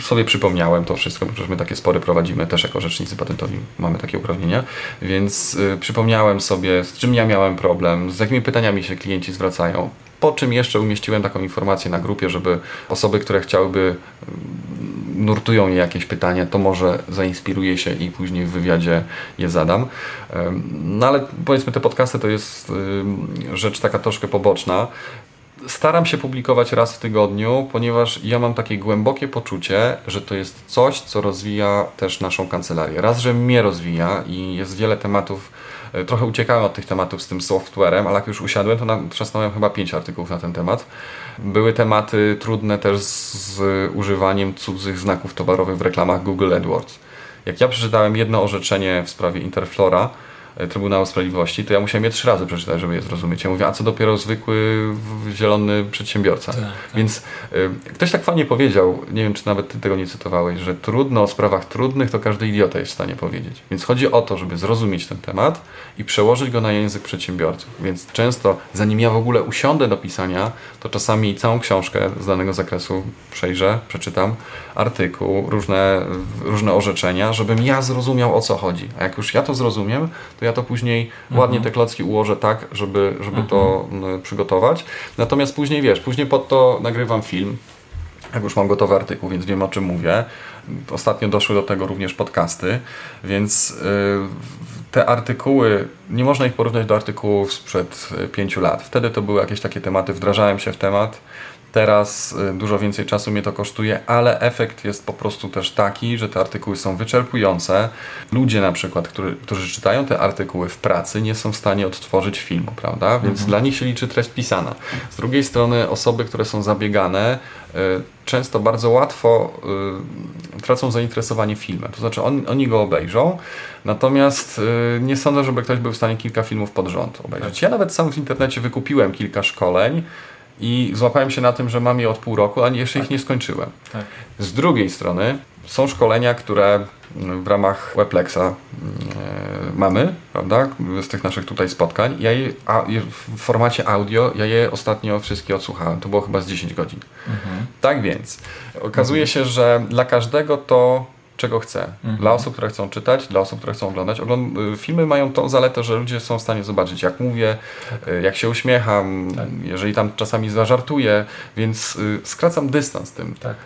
sobie przypomniałem to wszystko, bo przecież my takie spory prowadzimy też jako rzecznicy patentowi, mamy takie uprawnienia, więc y, przypomniałem sobie, z czym ja miałem problem, z jakimi pytaniami się klienci zwracają, po czym jeszcze umieściłem taką informację na grupie, żeby osoby, które chciałyby nurtują je jakieś pytania, to może zainspiruję się i później w wywiadzie je zadam. No ale powiedzmy te podcasty to jest rzecz taka troszkę poboczna. Staram się publikować raz w tygodniu, ponieważ ja mam takie głębokie poczucie, że to jest coś, co rozwija też naszą kancelarię. Raz, że mnie rozwija i jest wiele tematów, trochę uciekałem od tych tematów z tym softwarem, ale jak już usiadłem, to trzasnąłem chyba pięć artykułów na ten temat. Były tematy trudne też z, używaniem cudzych znaków towarowych w reklamach Google AdWords. Jak ja przeczytałem jedno orzeczenie w sprawie Interflora, E, Trybunału Sprawiedliwości, to ja musiałem je trzy razy przeczytać, żeby je zrozumieć. Ja mówię, a co dopiero zwykły zielony przedsiębiorca. Tak, tak. Więc y, ktoś tak fajnie powiedział, nie wiem czy nawet ty tego nie cytowałeś, że trudno o sprawach trudnych to każdy idiota jest w stanie powiedzieć. Więc chodzi o to, żeby zrozumieć ten temat i przełożyć go na język przedsiębiorców. Więc często, zanim ja w ogóle usiądę do pisania, to czasami całą książkę z danego zakresu przejrzę, przeczytam, artykuł, różne, różne orzeczenia, żebym ja zrozumiał o co chodzi. A jak już ja to zrozumiem, to ja to później mhm. ładnie te klocki ułożę tak, żeby, żeby mhm. to przygotować. Natomiast później wiesz, później pod to nagrywam film, jak już mam gotowy artykuł, więc wiem o czym mówię. Ostatnio doszły do tego również podcasty, więc yy, te artykuły, nie można ich porównać do artykułów sprzed y, pięciu lat. Wtedy to były jakieś takie tematy, wdrażałem się w temat Teraz y, dużo więcej czasu mnie to kosztuje, ale efekt jest po prostu też taki, że te artykuły są wyczerpujące. Ludzie na przykład, którzy, którzy czytają te artykuły w pracy, nie są w stanie odtworzyć filmu, prawda? Więc mhm. dla nich się liczy treść pisana. Z drugiej strony osoby, które są zabiegane, y, często bardzo łatwo y, tracą zainteresowanie filmem. To znaczy on, oni go obejrzą, natomiast nie sądzę, żeby ktoś był w stanie kilka filmów pod rząd obejrzeć. Ja nawet sam w internecie wykupiłem kilka szkoleń, i złapałem się na tym, że mam je od pół roku, a jeszcze tak. ich nie skończyłem. Tak. Z drugiej strony są szkolenia, które w ramach Weblexa e, mamy, prawda, z tych naszych tutaj spotkań. Ja je, a, w formacie audio, ja je ostatnio wszystkie odsłuchałem. To było chyba z 10 godzin. Mhm. Tak więc, okazuje mhm. się, że dla każdego to czego chce. Mhm. Dla osób, które chcą czytać, dla osób, które chcą oglądać. Ogląd y, filmy mają tą zaletę, że ludzie są w stanie zobaczyć, jak mówię, tak. jak się uśmiecham, tak. jeżeli tam czasami zażartuję, więc y, skracam dystans tym. Tak.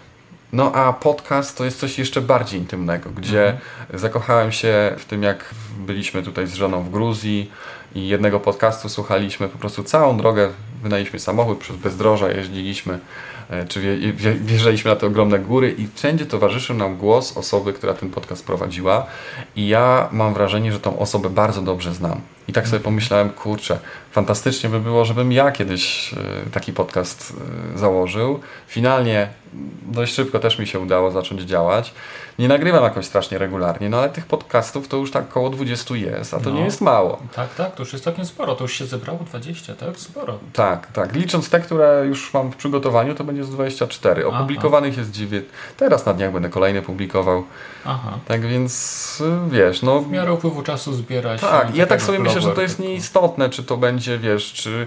No a podcast to jest coś jeszcze bardziej intymnego, gdzie mhm. zakochałem się w tym, jak byliśmy tutaj z żoną w Gruzji i jednego podcastu słuchaliśmy po prostu całą drogę, wynaliśmy samochód, przez bezdroża jeździliśmy E, czy wjeżdżaliśmy na te ogromne góry i wszędzie towarzyszył nam głos osoby, która ten podcast prowadziła i ja mam wrażenie, że tą osobę bardzo dobrze znam. I tak sobie pomyślałem, kurczę, fantastycznie by było, żebym ja kiedyś e, taki podcast e, założył. Finalnie dość szybko też mi się udało zacząć działać. Nie nagrywam jakoś strasznie regularnie, no ale tych podcastów to już tak około 20 jest, a to no, nie jest mało. Tak, tak, to już jest całkiem sporo, to już się zebrało 20, tak? Sporo. Tak, tak. Licząc te, które już mam w przygotowaniu, to będzie z 24. Opublikowanych Aha. jest 9. Teraz na dniach będę kolejne publikował. Aha. Tak więc wiesz, no. W miarę upływu czasu zbierać. Tak, ja tak sobie myślę, że to jest nieistotne, czy to będzie, wiesz, czy.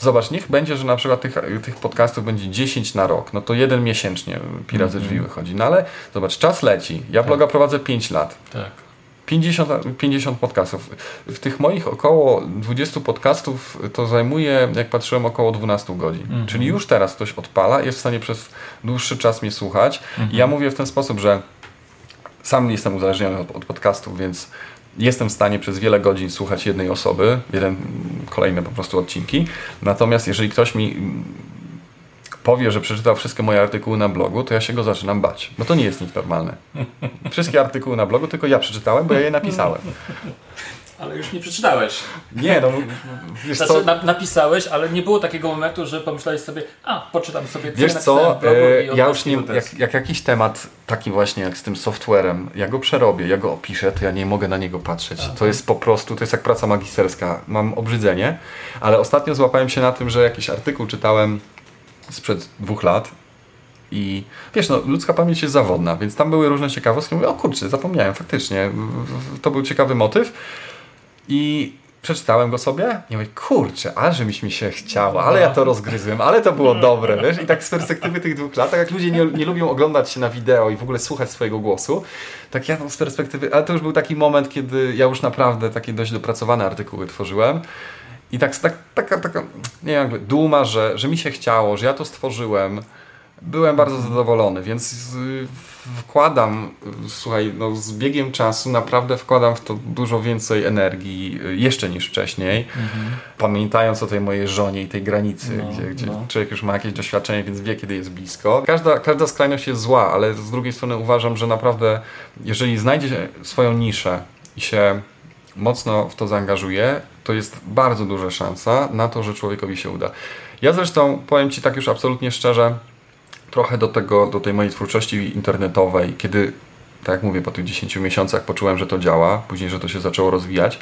Zobacz, niech będzie, że na przykład tych, tych podcastów będzie 10 na rok, no to jeden miesięcznie Pirat ze drzwi mhm. wychodzi. No ale zobacz, czas leci. Ja tak. bloga prowadzę 5 lat. Tak. 50, 50 podcastów. W tych moich około 20 podcastów to zajmuje, jak patrzyłem, około 12 godzin. Mhm. Czyli już teraz ktoś odpala, jest w stanie przez dłuższy czas mnie słuchać. Mhm. Ja mówię w ten sposób, że sam jestem uzależniony od, od podcastów, więc jestem w stanie przez wiele godzin słuchać jednej osoby, jeden, kolejne po prostu odcinki. Natomiast jeżeli ktoś mi powie, że przeczytał wszystkie moje artykuły na blogu, to ja się go zaczynam bać, bo to nie jest nic normalne. Wszystkie artykuły na blogu tylko ja przeczytałem, bo ja je napisałem. Ale już nie przeczytałeś. Nie, no wiesz znaczy, co? Na, napisałeś, ale nie było takiego momentu, że pomyślałeś sobie, a poczytam sobie co Wiesz co, e, ja już nie, jak, jak, jakiś temat taki właśnie jak z tym softwarem, ja go przerobię, ja go opiszę, to ja nie mogę na niego patrzeć. Aha. To jest po prostu, to jest jak praca magisterska. Mam obrzydzenie, ale ostatnio złapałem się na tym, że jakiś artykuł czytałem sprzed dwóch lat i wiesz, no, ludzka pamięć jest zawodna, więc tam były różne ciekawostki. Mówię, o kurczę, zapomniałem, faktycznie, to był ciekawy motyw. I przeczytałem go sobie i mówię, kurczę, że mi się chciało, ale ja to rozgryzłem, ale to było dobre, wiesz? I tak z perspektywy tych dwóch lat, tak jak ludzie nie, nie lubią oglądać się na wideo i w ogóle słuchać swojego głosu, tak ja tam z perspektywy, ale to już był taki moment, kiedy ja już naprawdę takie dość dopracowane artykuły tworzyłem i tak, tak taka, taka, nie wiem, jakby duma, że, że mi się chciało, że ja to stworzyłem, byłem bardzo zadowolony, więc wkładam, słuchaj, no z biegiem czasu naprawdę wkładam w to dużo więcej energii y, jeszcze niż wcześniej. Mhm. Pamiętając o tej mojej żonie i tej granicy, no, gdzie, gdzie no. człowiek już ma jakieś doświadczenie, więc wie, kiedy jest blisko. Każda, każda skrajność jest zła, ale z drugiej strony uważam, że naprawdę, jeżeli znajdzie swoją niszę i się mocno w to zaangażuje, to jest bardzo duża szansa na to, że człowiekowi się uda. Ja zresztą powiem Ci tak już absolutnie szczerze, trochę do tego, do tej mojej twórczości internetowej, kiedy, tak jak mówię, po tych 10 miesiącach poczułem, że to działa, później, że to się zaczęło rozwijać.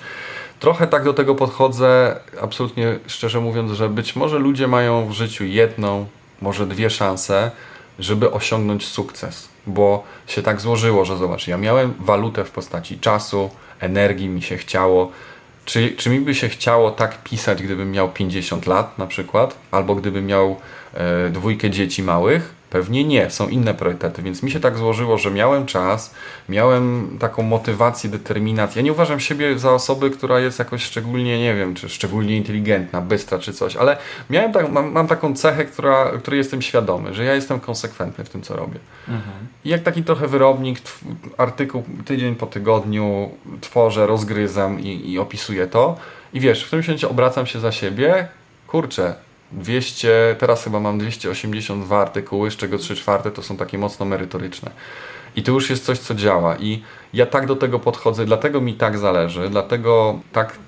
Trochę tak do tego podchodzę, absolutnie szczerze mówiąc, że być może ludzie mają w życiu jedną, może dwie szanse, żeby osiągnąć sukces, bo się tak złożyło, że zobacz, ja miałem walutę w postaci czasu, energii, mi się chciało. Czy, czy mi by się chciało tak pisać, gdybym miał 50 lat na przykład, albo gdybym miał e, dwójkę dzieci małych? Pewnie nie, są inne priorytety, więc mi się tak złożyło, że miałem czas, miałem taką motywację, determinację. Ja nie uważam siebie za osobę, która jest jakoś szczególnie, nie wiem, czy szczególnie inteligentna, bystra czy coś, ale miałem tak, mam, mam taką cechę, która, której jestem świadomy, że ja jestem konsekwentny w tym, co robię. Mhm. I jak taki trochę wyrobnik, artykuł tydzień po tygodniu tworzę, rozgryzam i, i opisuję to. I wiesz, w tym momencie obracam się za siebie, kurczę, 200, teraz chyba mam 282 artykuły, z czego 3 czwarte to są takie mocno merytoryczne. I to już jest coś, co działa. I ja tak do tego podchodzę, dlatego mi tak zależy, dlatego tak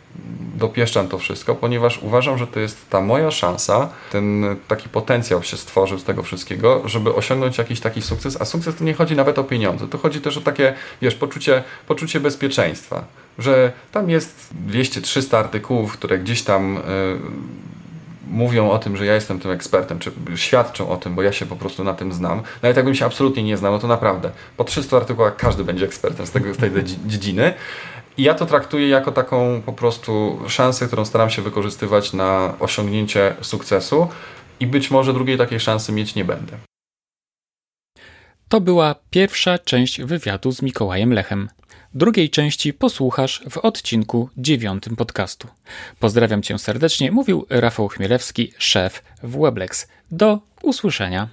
dopieszczam to wszystko, ponieważ uważam, że to jest ta moja szansa, ten taki potencjał się stworzył z tego wszystkiego, żeby osiągnąć jakiś taki sukces, a sukces to nie chodzi nawet o pieniądze, to chodzi też o takie, wiesz, poczucie, poczucie bezpieczeństwa, że tam jest 200-300 artykułów, które gdzieś tam... Yy, mówią o tym, że ja jestem tym ekspertem, czy świadczą o tym, bo ja się po prostu na tym znam. Nawet jakbym się absolutnie nie znał, no to naprawdę po 300 artykułach każdy będzie ekspertem z, tego, z tej dziedziny. I ja to traktuję jako taką po prostu szansę, którą staram się wykorzystywać na osiągnięcie sukcesu i być może drugiej takiej szansy mieć nie będę. To była pierwsza część wywiadu z Mikołajem Lechem. Drugiej części posłuchasz w odcinku dziewiątym podcastu. Pozdrawiam cię serdecznie, mówił Rafał Chmielewski, szef w Weblex. Do usłyszenia.